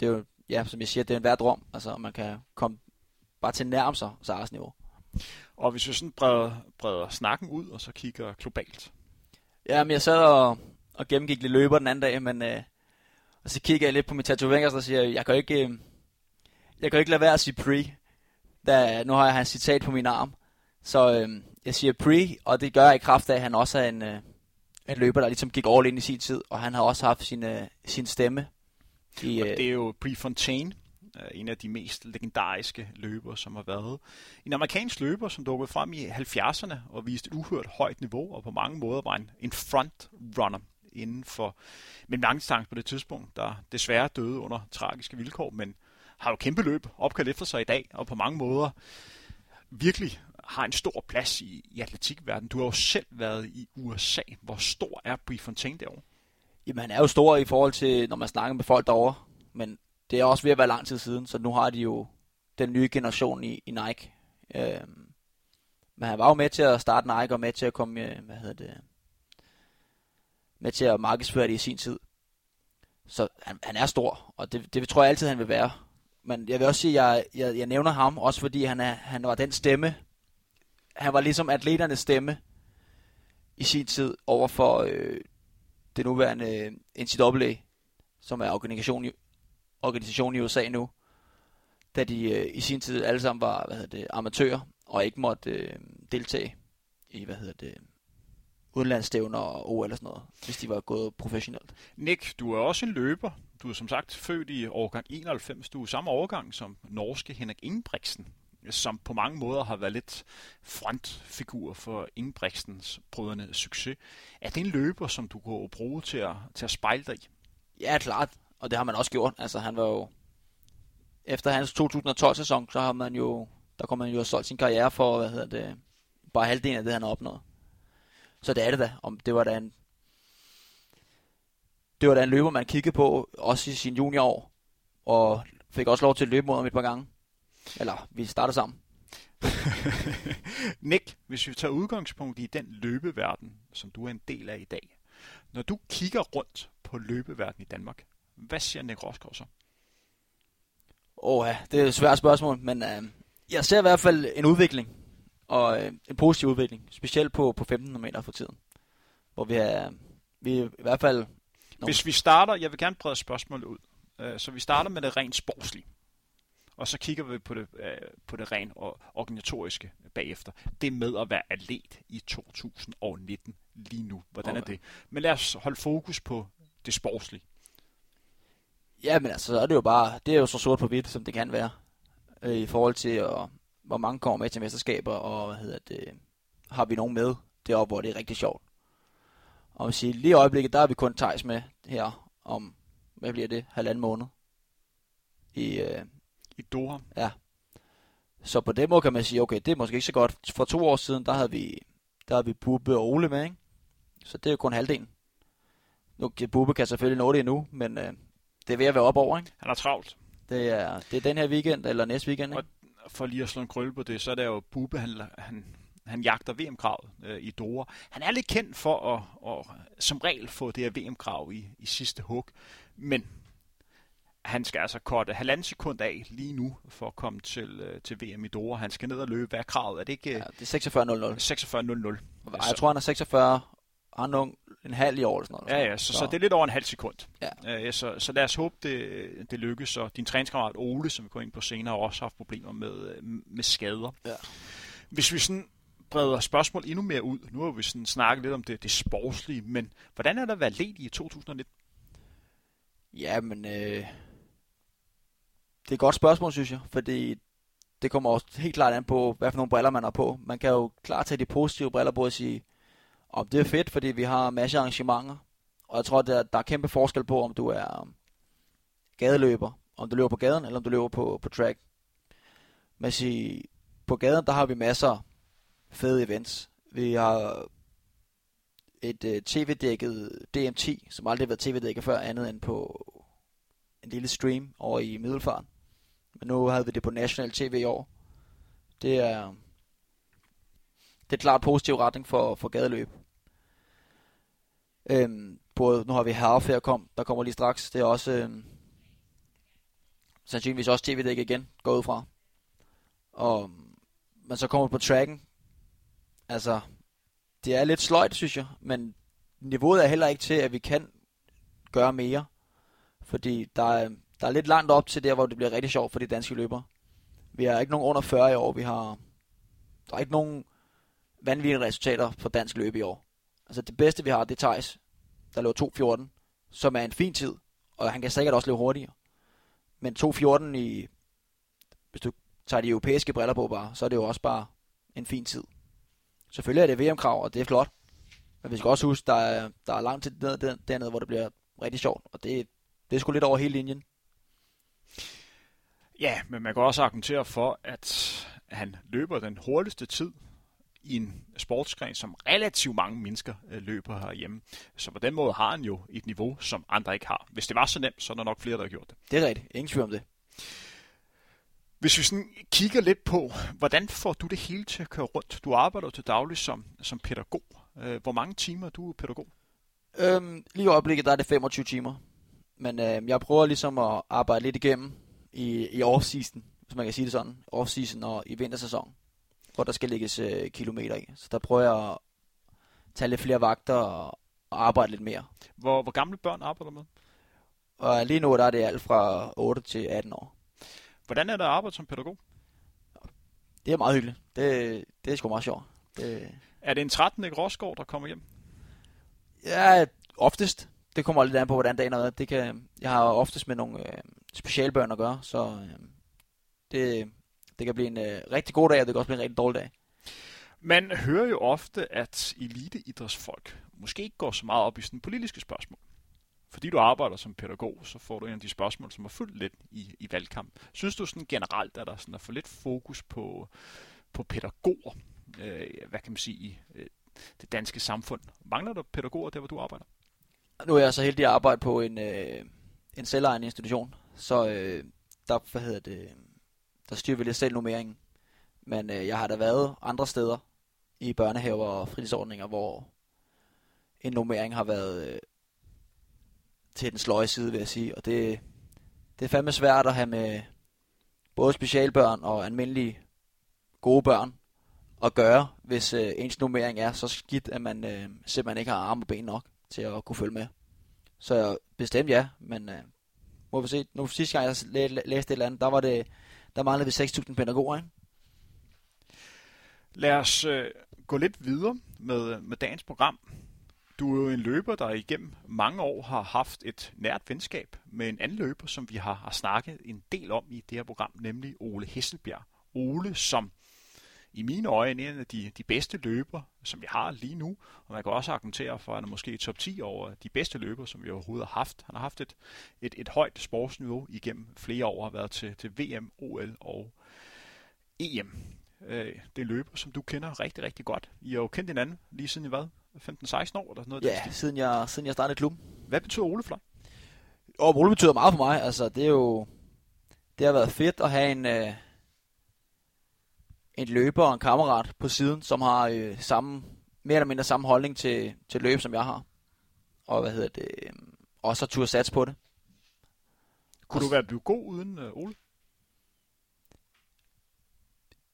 det er jo, ja, som jeg siger, det er en værd drøm. Altså man kan komme bare til nærme sig Saras niveau. Og hvis vi sådan breder, breder snakken ud, og så kigger globalt. Ja, men jeg sad og, og gennemgik lidt løber den anden dag, men øh, og så kigger jeg lidt på min tatoveringer, og så siger jeg, jeg kan ikke, øh, jeg kan ikke lade være at sige pre. Da, nu har jeg hans citat på min arm. Så øh, jeg siger pre, og det gør jeg i kraft af, at han også er en, øh, en løber, der ligesom gik all in i sin tid, og han har også haft sin, øh, sin stemme. I, og det er jo Prefontaine, øh, en af de mest legendariske løbere, som har været. En amerikansk løber, som dukkede frem i 70'erne og viste et uhørt højt niveau, og på mange måder var en, en frontrunner inden for men langdistance på det tidspunkt, der desværre døde under tragiske vilkår, men har jo kæmpe løb opkaldt efter sig i dag, og på mange måder virkelig har en stor plads i, i atletikverdenen. Du har jo selv været i USA. Hvor stor er Prefontaine derovre? Jamen, han er jo stor i forhold til, når man snakker med folk derovre. Men det er også ved at være lang tid siden, så nu har de jo den nye generation i, i Nike. Øhm, men han var jo med til at starte Nike og med til at komme, øh, hvad hedder det, med til at markedsføre det i sin tid. Så han, han er stor, og det, det tror jeg altid, han vil være. Men jeg vil også sige, at jeg, jeg, jeg nævner ham, også fordi han, er, han var den stemme. Han var ligesom atleternes stemme i sin tid over for øh, det nuværende øh, NCAA, som er organisation organisation i USA nu, da de øh, i sin tid alle sammen var hvad hedder det, amatører og ikke måtte øh, deltage i hvad hedder det, udenlandsstævner og OL eller sådan noget, hvis de var gået professionelt. Nick, du er også en løber. Du er som sagt født i årgang 91. Du er samme årgang som norske Henrik Ingebrigtsen, som på mange måder har været lidt frontfigur for Ingebrigtsens brødrene succes. Er det en løber, som du kunne bruge til at, til at spejle dig i? Ja, klart. Og det har man også gjort. Altså, han var jo... Efter hans 2012-sæson, så har man jo... Der kommer man jo solgt sin karriere for, hvad hedder det... Bare halvdelen af det, han har opnået. Så det er det da. Om det var da en, det var da en løber, man kiggede på, også i sin juniorår, og fik også lov til at løbe mod ham et par gange. Eller, vi startede sammen. Nick, hvis vi tager udgangspunkt i den løbeverden, som du er en del af i dag. Når du kigger rundt på løbeverden i Danmark, hvad siger Nick Rosgaard så? Åh ja, det er et svært spørgsmål, men øh, jeg ser i hvert fald en udvikling og øh, en positiv udvikling, specielt på, på 1500 meter for tiden. Hvor vi er, vi er i hvert fald... Nogle... Hvis vi starter, jeg vil gerne brede spørgsmålet ud. Øh, så vi starter med det rent sportslige. Og så kigger vi på det, øh, på det rent og organisatoriske bagefter. Det med at være atlet i 2019 lige nu. Hvordan okay. er det? Men lad os holde fokus på det sportslige. Ja, men altså, så er det jo bare, det er jo så sort på hvidt, som det kan være. Øh, I forhold til at hvor mange kommer med til mesterskaber, og hvad hedder det, har vi nogen med deroppe, hvor det er rigtig sjovt. Og sige, lige i øjeblikket, der er vi kun Thijs med her om, hvad bliver det, halvanden måned. I, øh, I Doha? Ja. Så på den måde kan man sige, okay, det er måske ikke så godt. For to år siden, der havde vi, der havde vi Bubbe og Ole med, ikke? Så det er jo kun halvdelen. Nu, Bubbe kan selvfølgelig nå det endnu, men øh, det er ved at være op over, ikke? Han er travlt. Det er, det er den her weekend, eller næste weekend, ikke? Og for lige at slå en krølle på det, så er det jo Bube, han, han, han jagter VM-kravet øh, i Doha. Han er lidt kendt for at, at som regel få det her VM-krav i, i sidste hug, men han skal altså korte halvanden sekund af lige nu for at komme til, øh, til VM i Doha. Han skal ned og løbe. Hvad er kravet? Er det ikke... Ja, det er 46.00. 46.00. Jeg tror, han er 46 han er en halv i år eller sådan noget. Ja, ja, så, så. så det er lidt over en halv sekund. Ja. Uh, så, så lad os håbe, det, det lykkes. Og din træningskammerat Ole, som vi går ind på senere, har også haft problemer med, med skader. Ja. Hvis vi sådan breder spørgsmål endnu mere ud, nu har vi sådan snakket lidt om det, det sportslige, men hvordan er der at være ledig i 2019? Ja, men øh, det er et godt spørgsmål, synes jeg, fordi det kommer også helt klart an på, hvad for nogle briller man har på. Man kan jo klart tage de positive briller på og sige, og det er fedt, fordi vi har masser af arrangementer. Og jeg tror, der, der er kæmpe forskel på, om du er um, gadeløber, om du løber på gaden, eller om du løber på, på track. Men sige, på gaden, der har vi masser fede events. Vi har et øh, tv-dækket DM10, som aldrig har været tv-dækket før, andet end på en lille stream over i Middelfart. Men nu havde vi det på National TV i år. Det er, det er klart positiv retning for, for gadeløb. Øhm, både, nu har vi Half kom, der kommer lige straks. Det er også øhm, sandsynligvis også tv-dæk igen, går ud fra. Og, men så kommer på tracken. Altså, det er lidt sløjt, synes jeg, men niveauet er heller ikke til, at vi kan gøre mere. Fordi der er, der er lidt langt op til der, hvor det bliver rigtig sjovt for de danske løbere. Vi har ikke nogen under 40 i år. Vi har, der er ikke nogen vanvittige resultater for dansk løb i år. Altså det bedste vi har, det er Thijs, der løber 2.14, som er en fin tid, og han kan sikkert også løbe hurtigere. Men 2.14 i, hvis du tager de europæiske briller på bare, så er det jo også bare en fin tid. Selvfølgelig er det VM-krav, og det er flot. Men vi skal også huske, der er, der er langt til dernede, dernede, hvor det bliver rigtig sjovt, og det, det er sgu lidt over hele linjen. Ja, men man kan også argumentere for, at Han løber den hurtigste tid i en sportsgren, som relativt mange mennesker øh, løber herhjemme. Så på den måde har han jo et niveau, som andre ikke har. Hvis det var så nemt, så er der nok flere, der har gjort det. Det er rigtigt. Ingen tvivl om det. Hvis vi sådan kigger lidt på, hvordan får du det hele til at køre rundt? Du arbejder til daglig som, som pædagog. Øh, hvor mange timer er du pædagog? Øhm, lige i øjeblikket, der er det 25 timer. Men øh, jeg prøver ligesom at arbejde lidt igennem i, i off-season, hvis man kan sige det sådan. Off-season og i vintersæson, hvor der skal lægges øh, kilometer i. Så der prøver jeg at tage lidt flere vagter og, og arbejde lidt mere. Hvor, hvor gamle børn arbejder du med? Og lige nu der er det alt fra 8 til 18 år. Hvordan er det at arbejde som pædagog? Det er meget hyggeligt. Det, det er sgu meget sjovt. Det... Er det en 13. Rosgaard, der kommer hjem? Ja, oftest. Det kommer lidt an på, hvordan dagen er. været. Det kan, jeg har oftest med nogle øh, specialbørn at gøre, så øh, det, det kan blive en øh, rigtig god dag, og det kan også blive en rigtig dårlig dag. Man hører jo ofte, at eliteidrætsfolk måske ikke går så meget op i sådan politiske spørgsmål. Fordi du arbejder som pædagog, så får du en af de spørgsmål, som har fyldt lidt i, i valgkamp. Synes du sådan generelt, at der sådan er for lidt fokus på, på pædagoger, øh, hvad kan man sige, i øh, det danske samfund? Mangler der pædagoger der, hvor du arbejder? Nu er jeg så heldig at arbejde på en, øh, en selvejende institution, så øh, der, hvad hedder det, der styrer vi lidt selv nummeringen. Men øh, jeg har da været andre steder i børnehaver og fritidsordninger, hvor en nummering har været øh, til den sløje side, vil jeg sige. Og det, det er fandme svært at have med både specialbørn og almindelige gode børn at gøre, hvis øh, ens nummering er så skidt, at man øh, simpelthen ikke har arme og ben nok til at kunne følge med. Så bestemt ja, men øh, må vi se. Nu sidste gang jeg læ- læste et eller andet, der var det, der mangler vi 6.000 pædagoger, ikke? Lad os øh, gå lidt videre med, med dagens program. Du er jo en løber, der igennem mange år har haft et nært venskab med en anden løber, som vi har, har snakket en del om i det her program, nemlig Ole Hesselbjerg. Ole, som i mine øjne er en af de, de bedste løber, som vi har lige nu. Og man kan også argumentere for, at han er måske top 10 over de bedste løber, som vi overhovedet har haft. Han har haft et, et, et højt sportsniveau igennem flere år, har været til, til VM, OL og EM. Øh, det er løber, som du kender rigtig, rigtig godt. I har jo kendt hinanden lige siden I hvad? 15-16 år eller sådan noget? Ja, siden jeg, siden jeg startede klubben. Hvad betyder Ole for dig? Og Ole betyder meget for mig. Altså, det er jo... Det har været fedt at have en, øh, en løber og en kammerat på siden, som har øh, samme, mere eller mindre samme holdning til, til løb, som jeg har. Og hvad hedder det? Øh, også har turde sats på det. Kunne du være blevet god uden øh, Ole?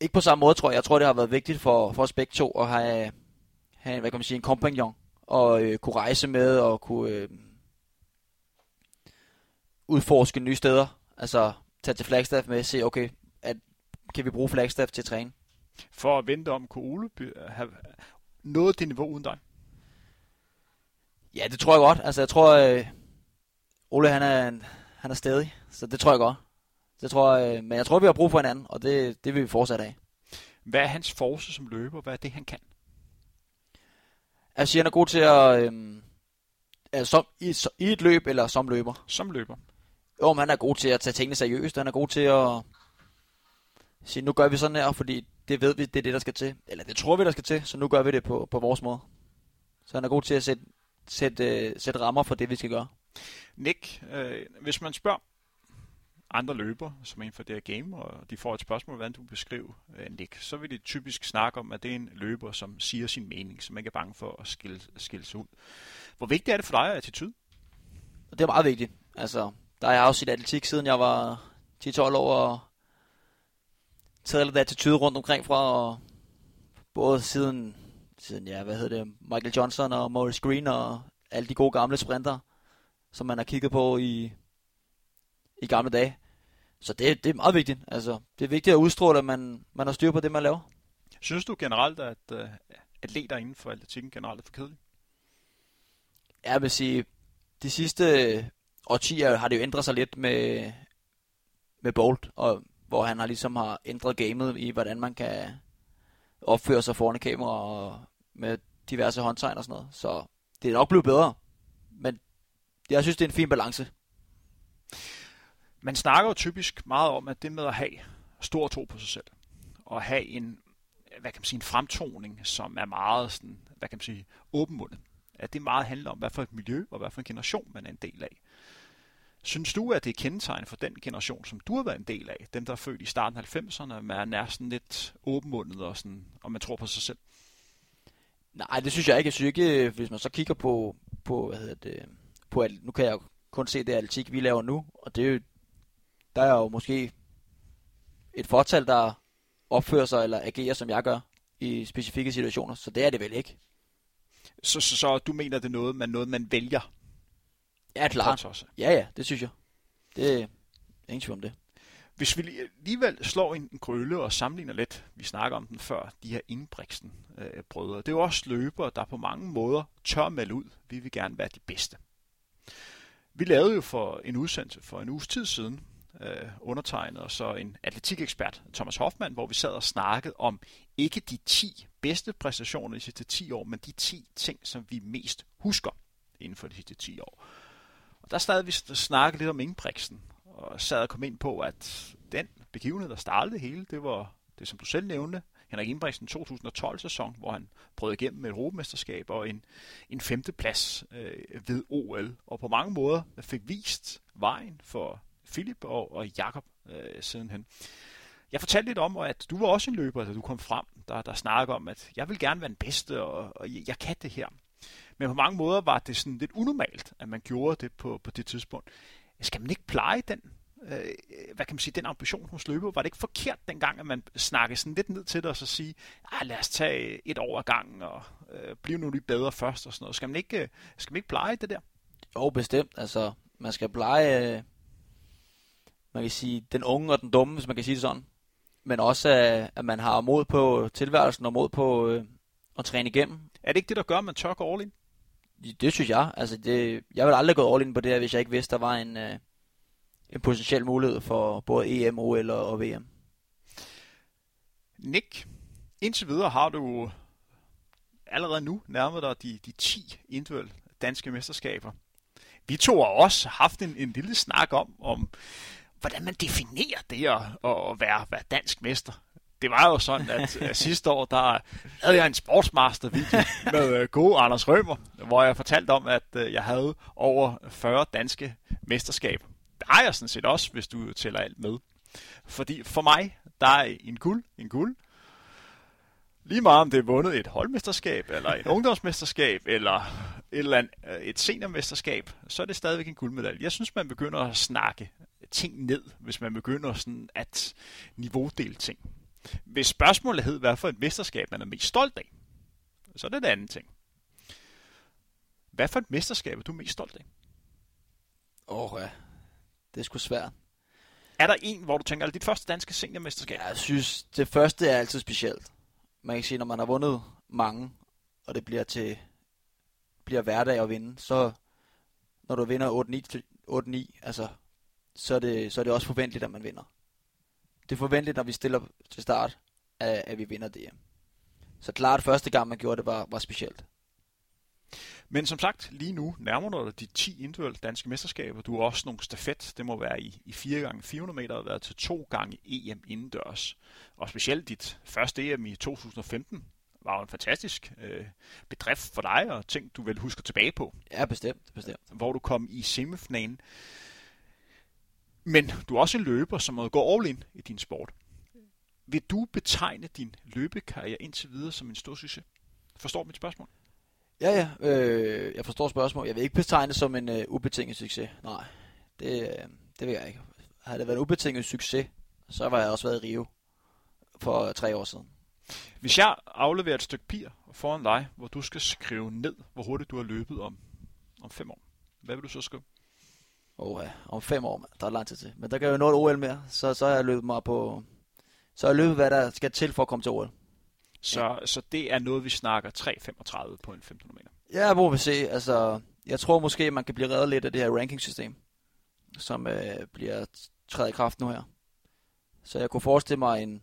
Ikke på samme måde, tror jeg. Jeg tror, det har været vigtigt for, for os begge to at have, have hvad kan man sige, en kompagnon. Og øh, kunne rejse med og kunne øh, udforske nye steder. Altså tage til Flagstaff med og se, okay, kan vi bruge Flagstaff til at træne? For at vente om, kunne Ole have nået det niveau uden dig? Ja, det tror jeg godt. Altså, jeg tror, øh, Ole han er, en, han er stedig, så det tror jeg godt. Det tror jeg, øh, men jeg tror, vi har brug for hinanden, og det, det vil vi fortsætte af. Hvad er hans force som løber? Hvad er det, han kan? Altså, han er god til at... Øh, altså, som, i, I et løb eller som løber? Som løber. Jo, men han er god til at tage tingene seriøst. Han er god til at sige, nu gør vi sådan her, fordi det ved vi, det er det, der skal til. Eller det tror vi, der skal til, så nu gør vi det på, på vores måde. Så han er god til at sætte, sætte, sætte rammer for det, vi skal gøre. Nick, øh, hvis man spørger andre løber, som er inden for det her game, og de får et spørgsmål, hvordan du beskriver øh, Nick, så vil de typisk snakke om, at det er en løber, som siger sin mening, som ikke er bange for at skille, skille sig ud. Hvor vigtigt er det for dig, attitude? Og det er meget vigtigt. Altså, der har jeg også sit atletik, siden jeg var 10-12 år, og taget lidt attitude rundt omkring fra, og både siden, siden ja, hvad hedder det, Michael Johnson og Maurice Green og alle de gode gamle sprinter, som man har kigget på i, i gamle dage. Så det, det er meget vigtigt. Altså, det er vigtigt at udstråle, at man, man har styr på det, man laver. Synes du generelt, at uh, atleter inden for atletikken generelt er for kedelige? Jeg vil sige, de sidste årtier har det jo ændret sig lidt med, med Bolt, og hvor han har ligesom har ændret gamet i, hvordan man kan opføre sig foran kamera og med diverse håndtegn og sådan noget. Så det er nok blevet bedre, men jeg synes, det er en fin balance. Man snakker jo typisk meget om, at det med at have stor tro på sig selv, og have en, hvad kan man sige, en fremtoning, som er meget sådan, hvad kan man sige, åbenmundet. At det meget handler om, hvad for et miljø og hvad for en generation man er en del af. Synes du, at det er kendetegn for den generation, som du har været en del af, dem der er født i starten af 90'erne, man er sådan lidt åbenmundet og, sådan, og man tror på sig selv? Nej, det synes jeg ikke. Jeg synes ikke, hvis man så kigger på, på hvad hedder det, på, nu kan jeg kun se det atletik, vi laver nu, og det er jo, der er jo måske et fortal, der opfører sig eller agerer, som jeg gør i specifikke situationer, så det er det vel ikke. Så, så, så du mener, det er noget, man, noget, man vælger? Ja, klart. Ja, ja, det synes jeg. Det er ingen tvivl om det. Hvis vi alligevel slår en, en krølle og sammenligner lidt, vi snakker om den før, de her Ingebrigtsen øh, brødre, det er jo også løbere, der på mange måder tør melde ud, vi vil gerne være de bedste. Vi lavede jo for en udsendelse for en uges tid siden, øh, undertegnet og så en atletikekspert, Thomas Hoffmann, hvor vi sad og snakkede om ikke de 10 bedste præstationer de sidste 10 år, men de 10 ting, som vi mest husker inden for de sidste 10 år. Der stadig vi snakke lidt om Ingebrigtsen, og sad og kom ind på, at den begivenhed, der startede det hele, det var det, som du selv nævnte, Henrik Ingebrigtsen 2012-sæson, hvor han brød igennem med et europamesterskab og en, en femteplads øh, ved OL, og på mange måder fik vist vejen for Philip og, og Jakob øh, sidenhen. Jeg fortalte lidt om, at du var også en løber, da du kom frem, der, der snakker om, at jeg vil gerne være den bedste, og, og jeg, jeg kan det her. Men på mange måder var det sådan lidt unormalt, at man gjorde det på, på det tidspunkt. Skal man ikke pleje den, øh, hvad kan man sige, den ambition hos løber? Var det ikke forkert dengang, at man snakkede sådan lidt ned til det, og så sige, ah, lad os tage et år ad gangen, og øh, blive nu lidt bedre først, og sådan noget. Skal man ikke, skal man ikke pleje det der? Jo, bestemt. Altså, man skal pleje, øh, man kan sige, den unge og den dumme, hvis man kan sige det sådan. Men også, at man har mod på tilværelsen og mod på øh, at træne igennem. Er det ikke det, der gør, at man tør gå all in? Det synes jeg. Altså, det, jeg ville aldrig gå all in på det her, hvis jeg ikke vidste, der var en, øh, en potentiel mulighed for både EM, OL og, og VM. Nick, indtil videre har du allerede nu nærmet dig de, de 10 individuelle danske mesterskaber. Vi to har også haft en, en lille snak om, om hvordan man definerer det at, at være, være dansk mester. Det var jo sådan, at, sidste år, der havde jeg en sportsmaster-video med uh, gode Anders Rømer, hvor jeg fortalte om, at uh, jeg havde over 40 danske mesterskaber. Det har jeg sådan set også, hvis du tæller alt med. Fordi for mig, der er en guld, en guld. Lige meget om det er vundet et holdmesterskab, eller et ungdomsmesterskab, eller et, eller andet, øh, et seniormesterskab, så er det stadigvæk en guldmedalje. Jeg synes, man begynder at snakke ting ned, hvis man begynder sådan at niveaudele ting. Hvis spørgsmålet hed, hvad for et mesterskab man er mest stolt af, så er det en anden ting. Hvad for et mesterskab er du mest stolt af? Åh, oh, ja. Det er sgu svært. Er der en, hvor du tænker, at dit første danske seniormesterskab? Jeg synes, det første er altid specielt. Man kan sige, når man har vundet mange, og det bliver til bliver hverdag at vinde, så når du vinder 8-9, altså, så er, det, så er det også forventeligt, at man vinder. Det er forventeligt, når vi stiller til start, at, at vi vinder det. Så klart, første gang man gjorde det, var, var specielt. Men som sagt, lige nu nærmer du dig de 10 individuelle danske mesterskaber. Du har også nogle stafet. Det må være i, i 4 gange 400 meter og været til to gange EM indendørs. Og specielt dit første EM i 2015 var jo en fantastisk øh, bedrift for dig, og ting, du vel husker tilbage på. Ja, bestemt, bestemt. Hvor du kom i semifinalen. Men du er også en løber, som må gå all in i din sport. Vil du betegne din løbekarriere indtil videre som en stor succes? Forstår mit spørgsmål? Ja, ja. Øh, jeg forstår spørgsmålet. Jeg vil ikke betegne det som en øh, ubetinget succes. Nej, det, øh, det vil jeg ikke. Havde det været en ubetinget succes, så var jeg også været i Rio for tre år siden. Hvis jeg afleverer et stykke papir foran dig, hvor du skal skrive ned, hvor hurtigt du har løbet om, om fem år, hvad vil du så skrive? Åh om fem år, man. der er lang tid til. Men der kan jo nå et OL mere, så, så har jeg løbet mig på... Så har jeg løbet, hvad der skal til for at komme til OL. Så, ja. så det er noget, vi snakker 3.35 på en 1500 meter? Ja, hvor vi se. Altså, jeg tror måske, man kan blive reddet lidt af det her rankingsystem, som øh, bliver træet i kraft nu her. Så jeg kunne forestille mig en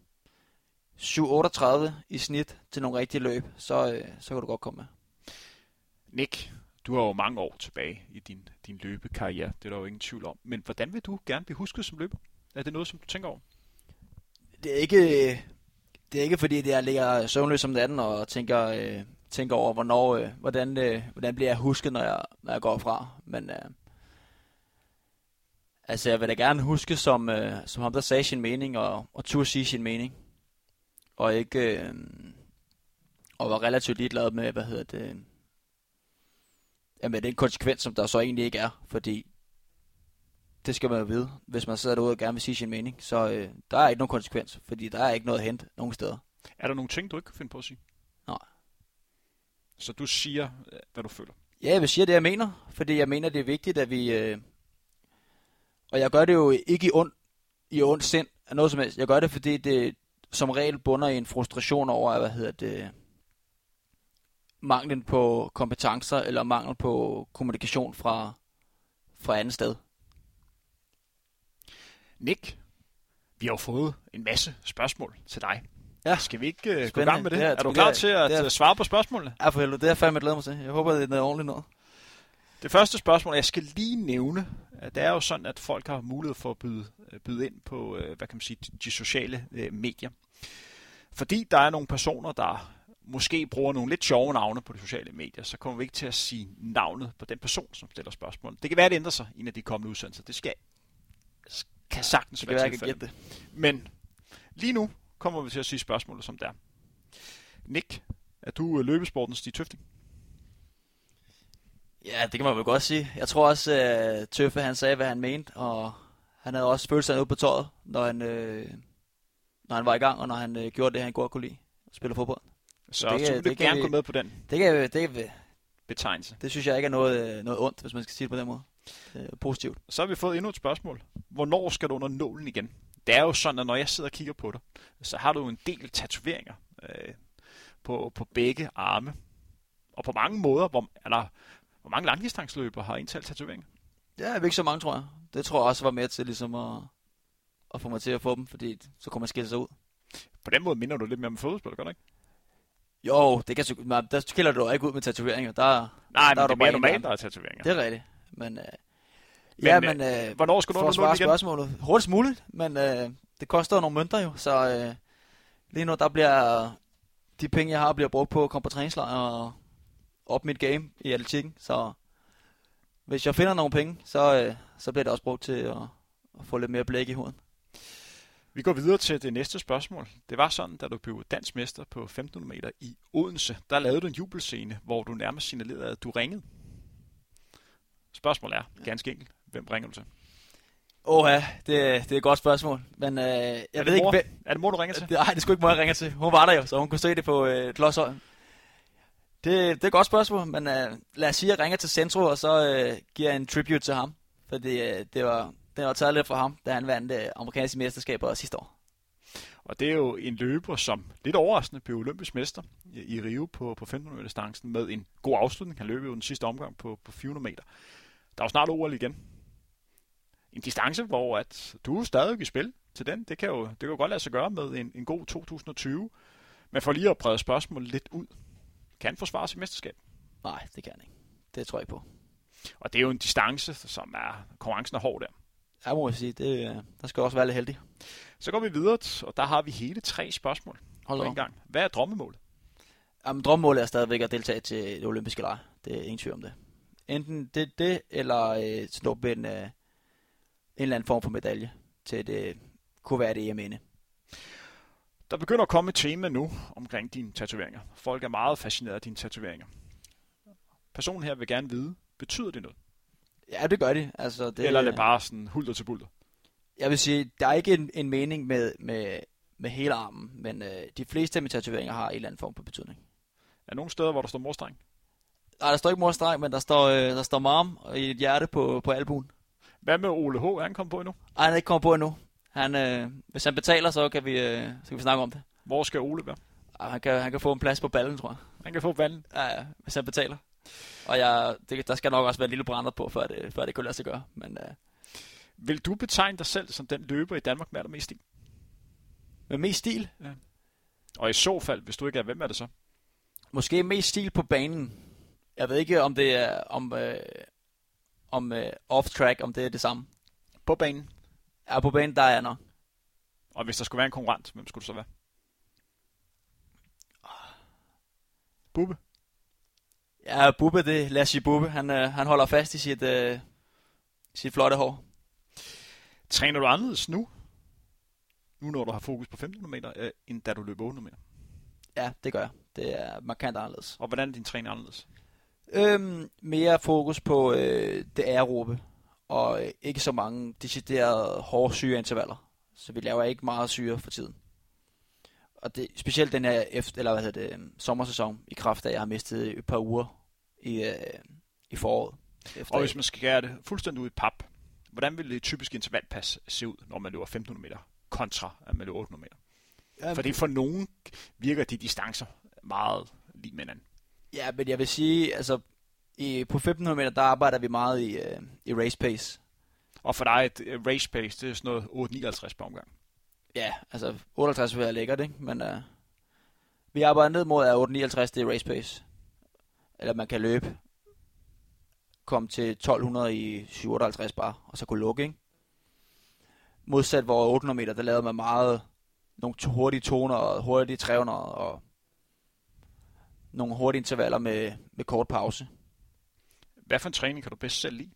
7.38 i snit til nogle rigtige løb, så, øh, så kan du godt komme med. Nick, du har jo mange år tilbage i din, din løbekarriere, det er der jo ingen tvivl om. Men hvordan vil du gerne blive husket som løber? Er det noget, som du tænker over? Det er ikke, Det er ikke fordi, jeg ligger søvnløs om natten og tænker, øh, tænker over, hvornår, øh, hvordan, øh, hvordan bliver jeg husket, når jeg, når jeg går fra. Men øh, altså, jeg vil da gerne huske som, øh, som ham, der sagde sin mening og, og turde sige sin mening. Og ikke... Øh, og var relativt ligeglad med, hvad hedder det, med den konsekvens, som der så egentlig ikke er, fordi det skal man jo vide, hvis man sidder derude og gerne vil sige sin mening. Så øh, der er ikke nogen konsekvens, fordi der er ikke noget at hente nogen steder. Er der nogle ting, du ikke kan finde på at sige? Nej. Så du siger, øh, hvad du føler? Ja, jeg vil sige det, jeg mener, fordi jeg mener, det er vigtigt, at vi... Øh, og jeg gør det jo ikke i ond, i ond sind af noget som helst. Jeg gør det, fordi det som regel bunder i en frustration over, hvad hedder det, manglen på kompetencer eller mangel på kommunikation fra, fra andet sted. Nick, vi har jo fået en masse spørgsmål til dig. Ja. Skal vi ikke uh, gå i gang med det? Det er- er du klar til at er- øh, svare på spørgsmålene? Ja, for helvede, det er jeg fandme glæder mig til. Jeg håber, det er noget ordentligt noget. Det første spørgsmål, jeg skal lige nævne, at det er jo sådan, at folk har mulighed for at byde, øh, byde ind på, øh, hvad kan man sige, de- sociale øh, medier. Fordi der er nogle personer, der måske bruger nogle lidt sjove navne på de sociale medier, så kommer vi ikke til at sige navnet på den person, som stiller spørgsmål. Det kan være, at det ændrer sig i en af de kommende udsendelser. Det skal, kan sagtens Det kan være jeg kan gætte det. Men lige nu kommer vi til at sige spørgsmålet som det er. Nick, er du øh, løbesportens Stig Tøfting? Ja, det kan man vel godt sige. Jeg tror også, at Tøffe han sagde, hvad han mente, og han havde også følt sig ude på tøjet, når han, øh, når han var i gang, og når han øh, gjorde det, han godt kunne lide. Spille fodbold. Så Det du vil det gerne vi- gå med på den Det, kan, det, kan, betegnelse. det synes jeg ikke er noget, øh, noget ondt, hvis man skal sige det på den måde. Er positivt. Så har vi fået endnu et spørgsmål. Hvornår skal du under nålen igen? Det er jo sådan, at når jeg sidder og kigger på dig, så har du en del tatoveringer øh, på, på begge arme. Og på mange måder, hvor, eller, hvor mange langdistansløber har indtalt tatoveringer? Er ikke så mange, tror jeg. Det tror jeg også var med til ligesom at, at få mig til at få dem, fordi så kunne man skille sig ud. På den måde minder du lidt mere om fodbold, gør du ikke? Jo, det kan, der skiller du ikke ud med tatoveringer. Der, Nej, der men er det er mere normalt, der er tatoveringer. Det er rigtigt. Men, øh, Men, ja, øh, men øh, Hvornår skal du for at svare igen? spørgsmålet hurtigst muligt, men øh, det koster jo nogle mønter jo, så øh, lige nu der bliver de penge, jeg har, bliver brugt på at komme på træningslejr og op mit game i atletikken, så hvis jeg finder nogle penge, så, øh, så bliver det også brugt til at, at få lidt mere blæk i huden. Vi går videre til det næste spørgsmål. Det var sådan, da du blev dansk mester på 1500 meter i Odense, der lavede du en jubelscene, hvor du nærmest signalerede, at du ringede. Spørgsmålet er, ganske enkelt, hvem ringer du til? Åh ja, det, det er et godt spørgsmål, men øh, jeg ved det ikke, mor? hvem, Er det mor, du ringer til? Nej, det skulle ikke mig, jeg ringer til. Hun var der jo, så hun kunne se det på øh, Klodshøj. Det, det er et godt spørgsmål, men øh, lad os sige, at jeg ringer til Centro, og så øh, giver jeg en tribute til ham. Fordi øh, det var, det var taget lidt fra ham, da han vandt øh, amerikanske mesterskaber sidste år. Og det er jo en løber, som lidt overraskende blev olympisk mester i i Rio på, på 1500 meter distancen med en god afslutning. Han løb jo den sidste omgang på, på 400 meter. Der er jo snart OL igen. En distance, hvor at du er stadig i spil til den. Det kan jo, det kan jo godt lade sig gøre med en, en god 2020. Men for lige at brede spørgsmålet lidt ud. Kan han forsvare sit mesterskab? Nej, det kan han ikke. Det tror jeg ikke på. Og det er jo en distance, som er konkurrencen er hård der. Jeg må sige, det, øh, der skal også være lidt heldig. Så går vi videre, og der har vi hele tre spørgsmål Hold på en gang. Hvad er drømmemålet? Jamen, drømmemålet er stadigvæk at deltage til det olympiske lege. Det er ingen tvivl om det. Enten det, det eller øh, snuppe en, øh, en eller anden form for medalje til det kunne være det EM Der begynder at komme et tema nu omkring dine tatoveringer. Folk er meget fascineret af dine tatoveringer. Personen her vil gerne vide, betyder det noget? Ja, det gør de. Altså, det, Eller er det bare sådan hulter til bulter? Jeg vil sige, der er ikke en, en mening med, med, med hele armen, men øh, de fleste af mine tatoveringer har en eller anden form for betydning. Er der nogle steder, hvor der står morstreng? Nej, der står ikke morstreng, men der står, øh, der står marm og et hjerte på, på albuen. Hvad med Ole H? Er han kommet på endnu? Ej, han er ikke kommet på endnu. Han, øh, hvis han betaler, så kan, vi, øh, så kan vi snakke om det. Hvor skal Ole være? Ej, han, kan, han kan få en plads på ballen, tror jeg. Han kan få valgen. Ja, ja, hvis han betaler. Og jeg, det, der skal nok også være en lille brænder på, før det, før det kunne lade sig gøre. Men øh, Vil du betegne dig selv som den løber i Danmark med allermest stil? med mest stil, Og i så fald, hvis du ikke er, hvem er det så? måske mest stil på banen. Jeg ved ikke, om det er om, øh, om øh, off-track, om det er det samme. På banen. Ja, på banen, der er jeg nok. Og hvis der skulle være en konkurrent, hvem skulle du så være? Bubbe? Ja, Bubbe, det lad os sige Bubbe. Han, øh, han holder fast i sit, øh, sit flotte hår. Træner du anderledes nu, nu når du har fokus på 1500 meter, øh, end da du løber 800 meter? Ja, det gør jeg. Det er markant anderledes. Og hvordan er din træning anderledes? Øhm, mere fokus på øh, det aerobe, og øh, ikke så mange deciderede hårde syreintervaller. Så vi laver ikke meget syre for tiden. Og det, specielt den her efter, eller hvad hedder det, øhm, sommersæson, i kraft af, at jeg har mistet et par uger i, øh, i foråret. Efter Og hvis man skal gøre det fuldstændig ud i pap, hvordan vil det typiske intervalpas se ud, når man løber 1500 meter, kontra at man løber 800 meter? ja, Fordi for nogen virker de distancer meget lige med hinanden. Ja, men jeg vil sige, altså i, på 1500 meter, der arbejder vi meget i, øh, i race pace. Og for dig et øh, race pace, det er sådan noget 8,59 på omgang. Ja, altså 58 vil være lækkert, ikke? Men øh, vi arbejder ned mod, at 859 det er race pace. Eller man kan løbe, komme til 1200 i 758 bare, og så kunne lukke, ikke? Modsat hvor 800 meter, der lavede man meget nogle hurtige toner og hurtige 300 og nogle hurtige intervaller med, med kort pause. Hvad for en træning kan du bedst selv lide?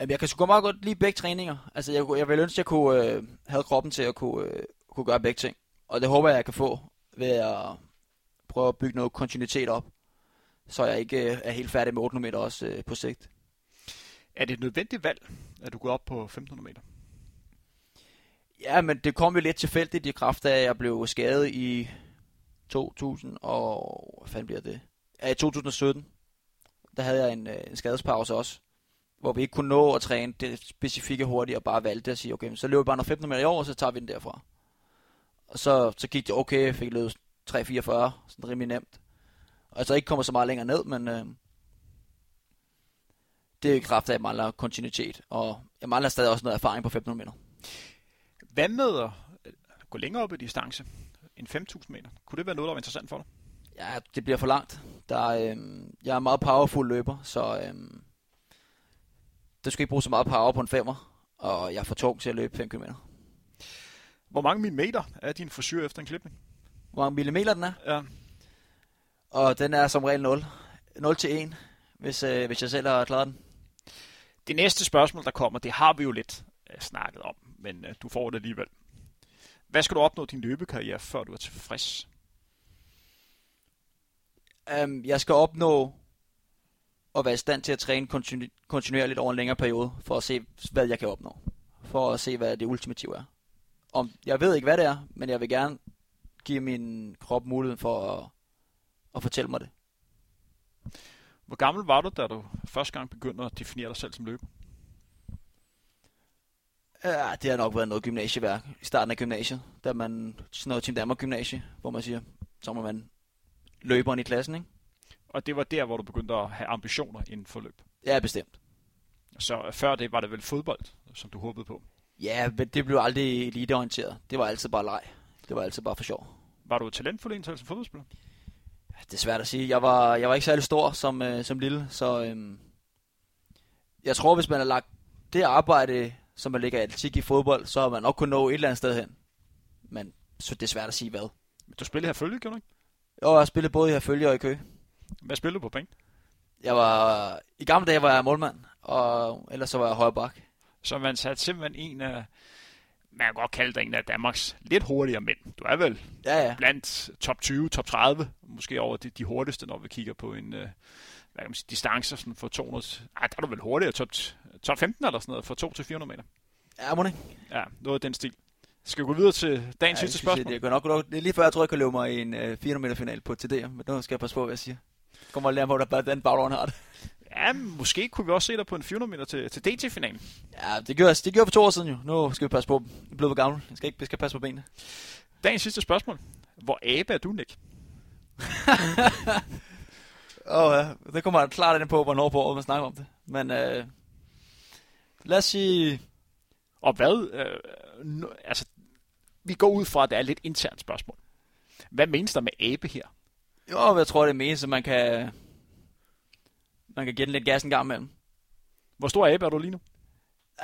Jamen, jeg kan sgu meget godt lide begge træninger. Altså, jeg, jeg vil ønske, at jeg kunne øh, have kroppen til at kunne, øh, kunne gøre begge ting. Og det håber jeg, jeg kan få ved at prøve at bygge noget kontinuitet op. Så jeg ikke øh, er helt færdig med 800 meter også øh, på sigt. Er det et nødvendigt valg, at du går op på 1500 meter? Ja, men det kom jo lidt tilfældigt i kraft af, at jeg blev skadet i 2000 og... Hvad fanden bliver det? Ja, i 2017. Der havde jeg en, øh, en skadespause også. Hvor vi ikke kunne nå at træne det specifikke hurtigt, og bare valgte at sige, okay, så løber vi bare noget 15 meter i år, og så tager vi den derfra. Og så, så gik det okay, jeg fik løbet 3.44, sådan rimelig nemt. Og altså ikke kommer så meget længere ned, men øh, det er i kraft af, at jeg mangler kontinuitet, og jeg mangler stadig også noget erfaring på 1500 meter. Hvad med at øh, gå længere op i distance end 5.000 meter? Kunne det være noget, der var interessant for dig? Ja, det bliver for langt. Der er, øhm, jeg er meget powerful løber, så øhm, der skal ikke bruge så meget power på en femmer, og jeg er for tung til at løbe 5 km. Hvor mange millimeter er din frisyr efter en klipning? Hvor mange millimeter den er? Ja. Og den er som regel 0. 0 til 1, hvis, øh, hvis jeg selv har klaret den. Det næste spørgsmål, der kommer, det har vi jo lidt øh, snakket om, men øh, du får det alligevel. Hvad skal du opnå din løbekarriere, før du er tilfreds? Um, jeg skal opnå at være i stand til at træne kontinu- kontinuerligt over en længere periode, for at se, hvad jeg kan opnå. For at se, hvad det ultimative er. Om, jeg ved ikke, hvad det er, men jeg vil gerne give min krop muligheden for at, at fortælle mig det. Hvor gammel var du, da du første gang begyndte at definere dig selv som løber? Ja, det har nok været noget gymnasieværk i starten af gymnasiet, da man sådan noget Team Danmark gymnasie, hvor man siger, så må man løberen i klassen, ikke? Og det var der, hvor du begyndte at have ambitioner inden for løb. Ja, bestemt. Så før det var det vel fodbold, som du håbede på. Ja, men det blev aldrig eliteorienteret. Det var altid bare leg. Det var altid bare for sjov. Var du talentfuld en som fodboldspiller? Det er svært at sige. Jeg var, jeg var ikke særlig stor som, øh, som lille, så øhm, jeg tror, hvis man har lagt det arbejde, som man lægger i atletik i fodbold, så har man nok kunnet nå et eller andet sted hen. Men så det er svært at sige hvad. Men Du spillede her følge, gjorde du ikke? Jeg har spillet både i Herfølge og i Køge. Hvad spillede du på bænk? Jeg var, I gamle dage var jeg målmand, og ellers så var jeg højre bak. Så man satte simpelthen en af, man kan godt kalde dig en af Danmarks lidt hurtigere mænd. Du er vel Ja, ja. blandt top 20, top 30, måske over de, de hurtigste, når vi kigger på en, øh, hvad kan man sige, distancer sådan for 200. Ej, der er du vel hurtigere, top, top 15 eller sådan noget, for 2 til 400 meter. Ja, må? Ja, noget af den stil. Skal vi gå videre til dagens ja, sidste spørgsmål? Det, det, nok, nok, det er lige før, jeg tror, jeg kan løbe mig i en øh, 400 meter final på TD, men nu skal jeg passe på, hvad jeg siger. Kommer lige an på, hvordan den baggrund har det. Ja, måske kunne vi også se dig på en 400 meter til, til DT-finalen. Ja, det gjorde, jeg- det gjorde jeg for to år siden jo. Nu skal vi passe på. Jeg er blevet for gammel. Jeg skal, ikke, jeg skal passe på benene. Dagens sidste spørgsmål. Hvor abe er du, Nick? Åh, ja. Det kommer klart ind på, hvornår på året man snakker om det. Men øh, lad os sige... Og hvad? Øh, nu, altså, vi går ud fra, at det er et lidt internt spørgsmål. Hvad menes der med abe her? Jo, jeg tror, det er mest, at man kan... Man kan give den lidt gas en gang imellem. Hvor stor abe er du lige nu?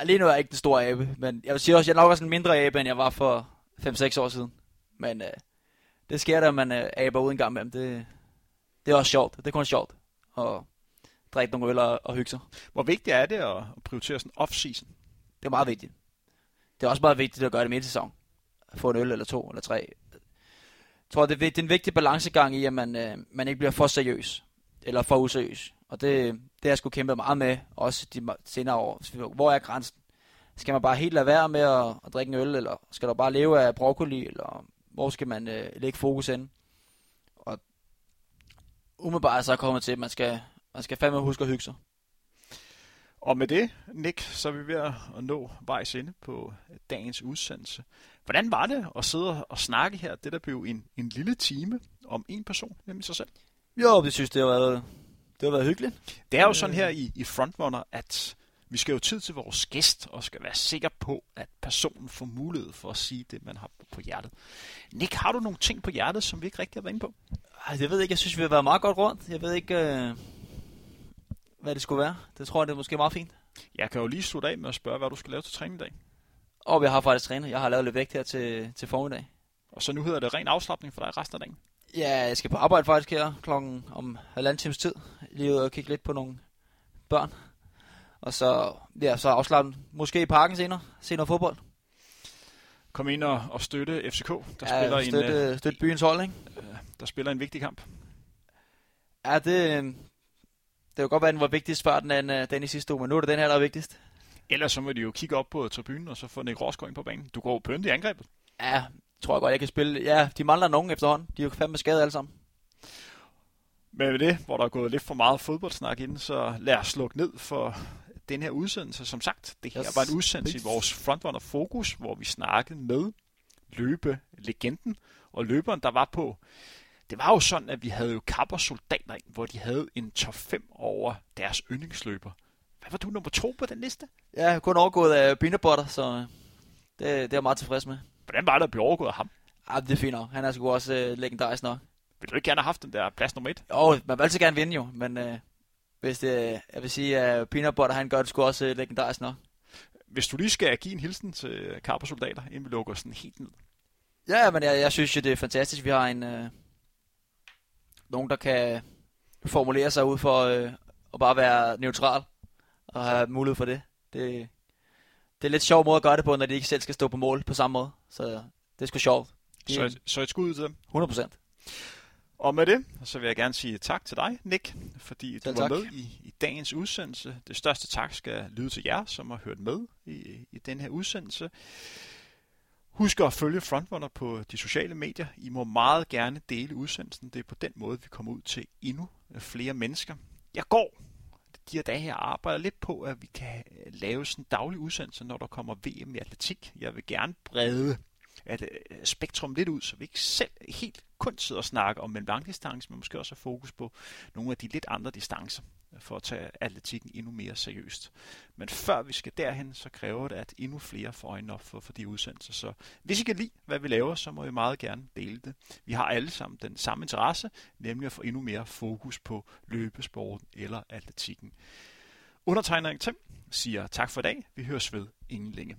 Lige nu er jeg ikke den store abe, men jeg vil sige også, at jeg er nok også en mindre abe, end jeg var for 5-6 år siden. Men øh, det sker der, at man øh, aber ud en gang med dem. Det, det er også sjovt. Det er kun sjovt. Og drikke nogle øl og, og hygge sig. Hvor vigtigt er det at prioritere sådan off-season? Det er meget vigtigt. Det er også meget vigtigt at gøre det midt i sæson. At få en øl eller to eller tre. Jeg tror, det er, det er en vigtig balancegang i, at man, øh, man ikke bliver for seriøs. Eller for useriøs. Og det, det har jeg sgu kæmpet meget med, også de senere år. Hvor er grænsen? Skal man bare helt lade være med at, at drikke en øl, eller skal du bare leve af broccoli, eller hvor skal man øh, lægge fokus ind? Og umiddelbart så kommer til, at man skal, man skal fandme huske at hygge sig. Og med det, Nick, så er vi ved at nå vejs inde på dagens udsendelse. Hvordan var det at sidde og snakke her? Det der blev en, en lille time om en person, nemlig sig selv. Jo, det synes det har været, det har været hyggeligt. Det er jo sådan her i, i Frontrunner, at vi skal jo tid til vores gæst, og skal være sikker på, at personen får mulighed for at sige det, man har på hjertet. Nick, har du nogle ting på hjertet, som vi ikke rigtig har været inde på? Jeg ved ikke, jeg synes, vi har været meget godt rundt. Jeg ved ikke, øh, hvad det skulle være. Det tror jeg, det er måske meget fint. Jeg kan jo lige slutte af med at spørge, hvad du skal lave til træning i dag. Og jeg har faktisk trænet. Jeg har lavet lidt vægt her til, til formiddag. Og så nu hedder det ren afslappning for dig resten af dagen? Ja, jeg skal på arbejde faktisk her klokken om halvanden times tid. Lige ud og kigge lidt på nogle børn. Og så, ja, så afslappe måske i parken senere. Se noget fodbold. Kom ind og, og støtte FCK, der ja, spiller støtte, en, uh, støtte byens hold, ikke? der spiller en vigtig kamp. Ja, det, det kan godt være, at den var vigtigst før den, øh, den i sidste uge, men nu er det den her, der er vigtigst. Ellers så må de jo kigge op på tribunen, og så få Nick Rosgaard ind på banen. Du går jo pønt i angrebet. Ja, tror jeg godt, jeg kan spille. Ja, de mangler nogen efterhånden. De er jo fandme skadet alle sammen. Men med det, hvor der er gået lidt for meget fodboldsnak ind, så lad os slukke ned for den her udsendelse. Som sagt, det her yes. var en udsendelse i vores Frontrunner Fokus, hvor vi snakkede med løbelegenden og løberen, der var på. Det var jo sådan, at vi havde jo kapper soldater ind, hvor de havde en top 5 over deres yndlingsløber. Hvad var du nummer to på den liste? Ja, kun overgået af Peanut så det, det er jeg meget tilfreds med. Hvordan var det at blive overgået af ham? Ja, det er fint nok. Han er sgu også uh, legendarisk nok. Vil du ikke gerne have haft den der plads nummer et? Jo, man vil altid gerne vinde jo, men uh, hvis det, jeg vil sige, at Peanut Butter, han gør det sgu også uh, legendarisk nok. Hvis du lige skal give en hilsen til Karper-soldater, inden vi lukker sådan helt ned. Ja, men jeg, jeg synes jo, det er fantastisk, vi har en... Uh, nogen, der kan formulere sig ud for uh, at bare være neutral og have mulighed for det. Det, det er lidt sjov måde at gøre det på, når de ikke selv skal stå på mål på samme måde. Så det er sgu sjovt. De, så, så et skud til dem? 100 procent. Og med det, så vil jeg gerne sige tak til dig, Nick, fordi du var med i, i dagens udsendelse. Det største tak skal lyde til jer, som har hørt med i, i den her udsendelse. Husk at følge Frontrunner på de sociale medier. I må meget gerne dele udsendelsen. Det er på den måde, vi kommer ud til endnu flere mennesker. Jeg går de her dage her arbejder lidt på, at vi kan øh, lave sådan en daglig udsendelse, når der kommer VM i atletik. Jeg vil gerne brede at øh, spektrum lidt ud, så vi ikke selv helt kun sidder og snakker om en langdistance, men måske også har fokus på nogle af de lidt andre distancer for at tage atletikken endnu mere seriøst. Men før vi skal derhen, så kræver det, at endnu flere får øjnene op for, for de udsendelser. Så hvis I kan lide, hvad vi laver, så må I meget gerne dele det. Vi har alle sammen den samme interesse, nemlig at få endnu mere fokus på løbesporten eller atletikken. Undertegner Tim siger tak for i dag. Vi høres ved ingen længe.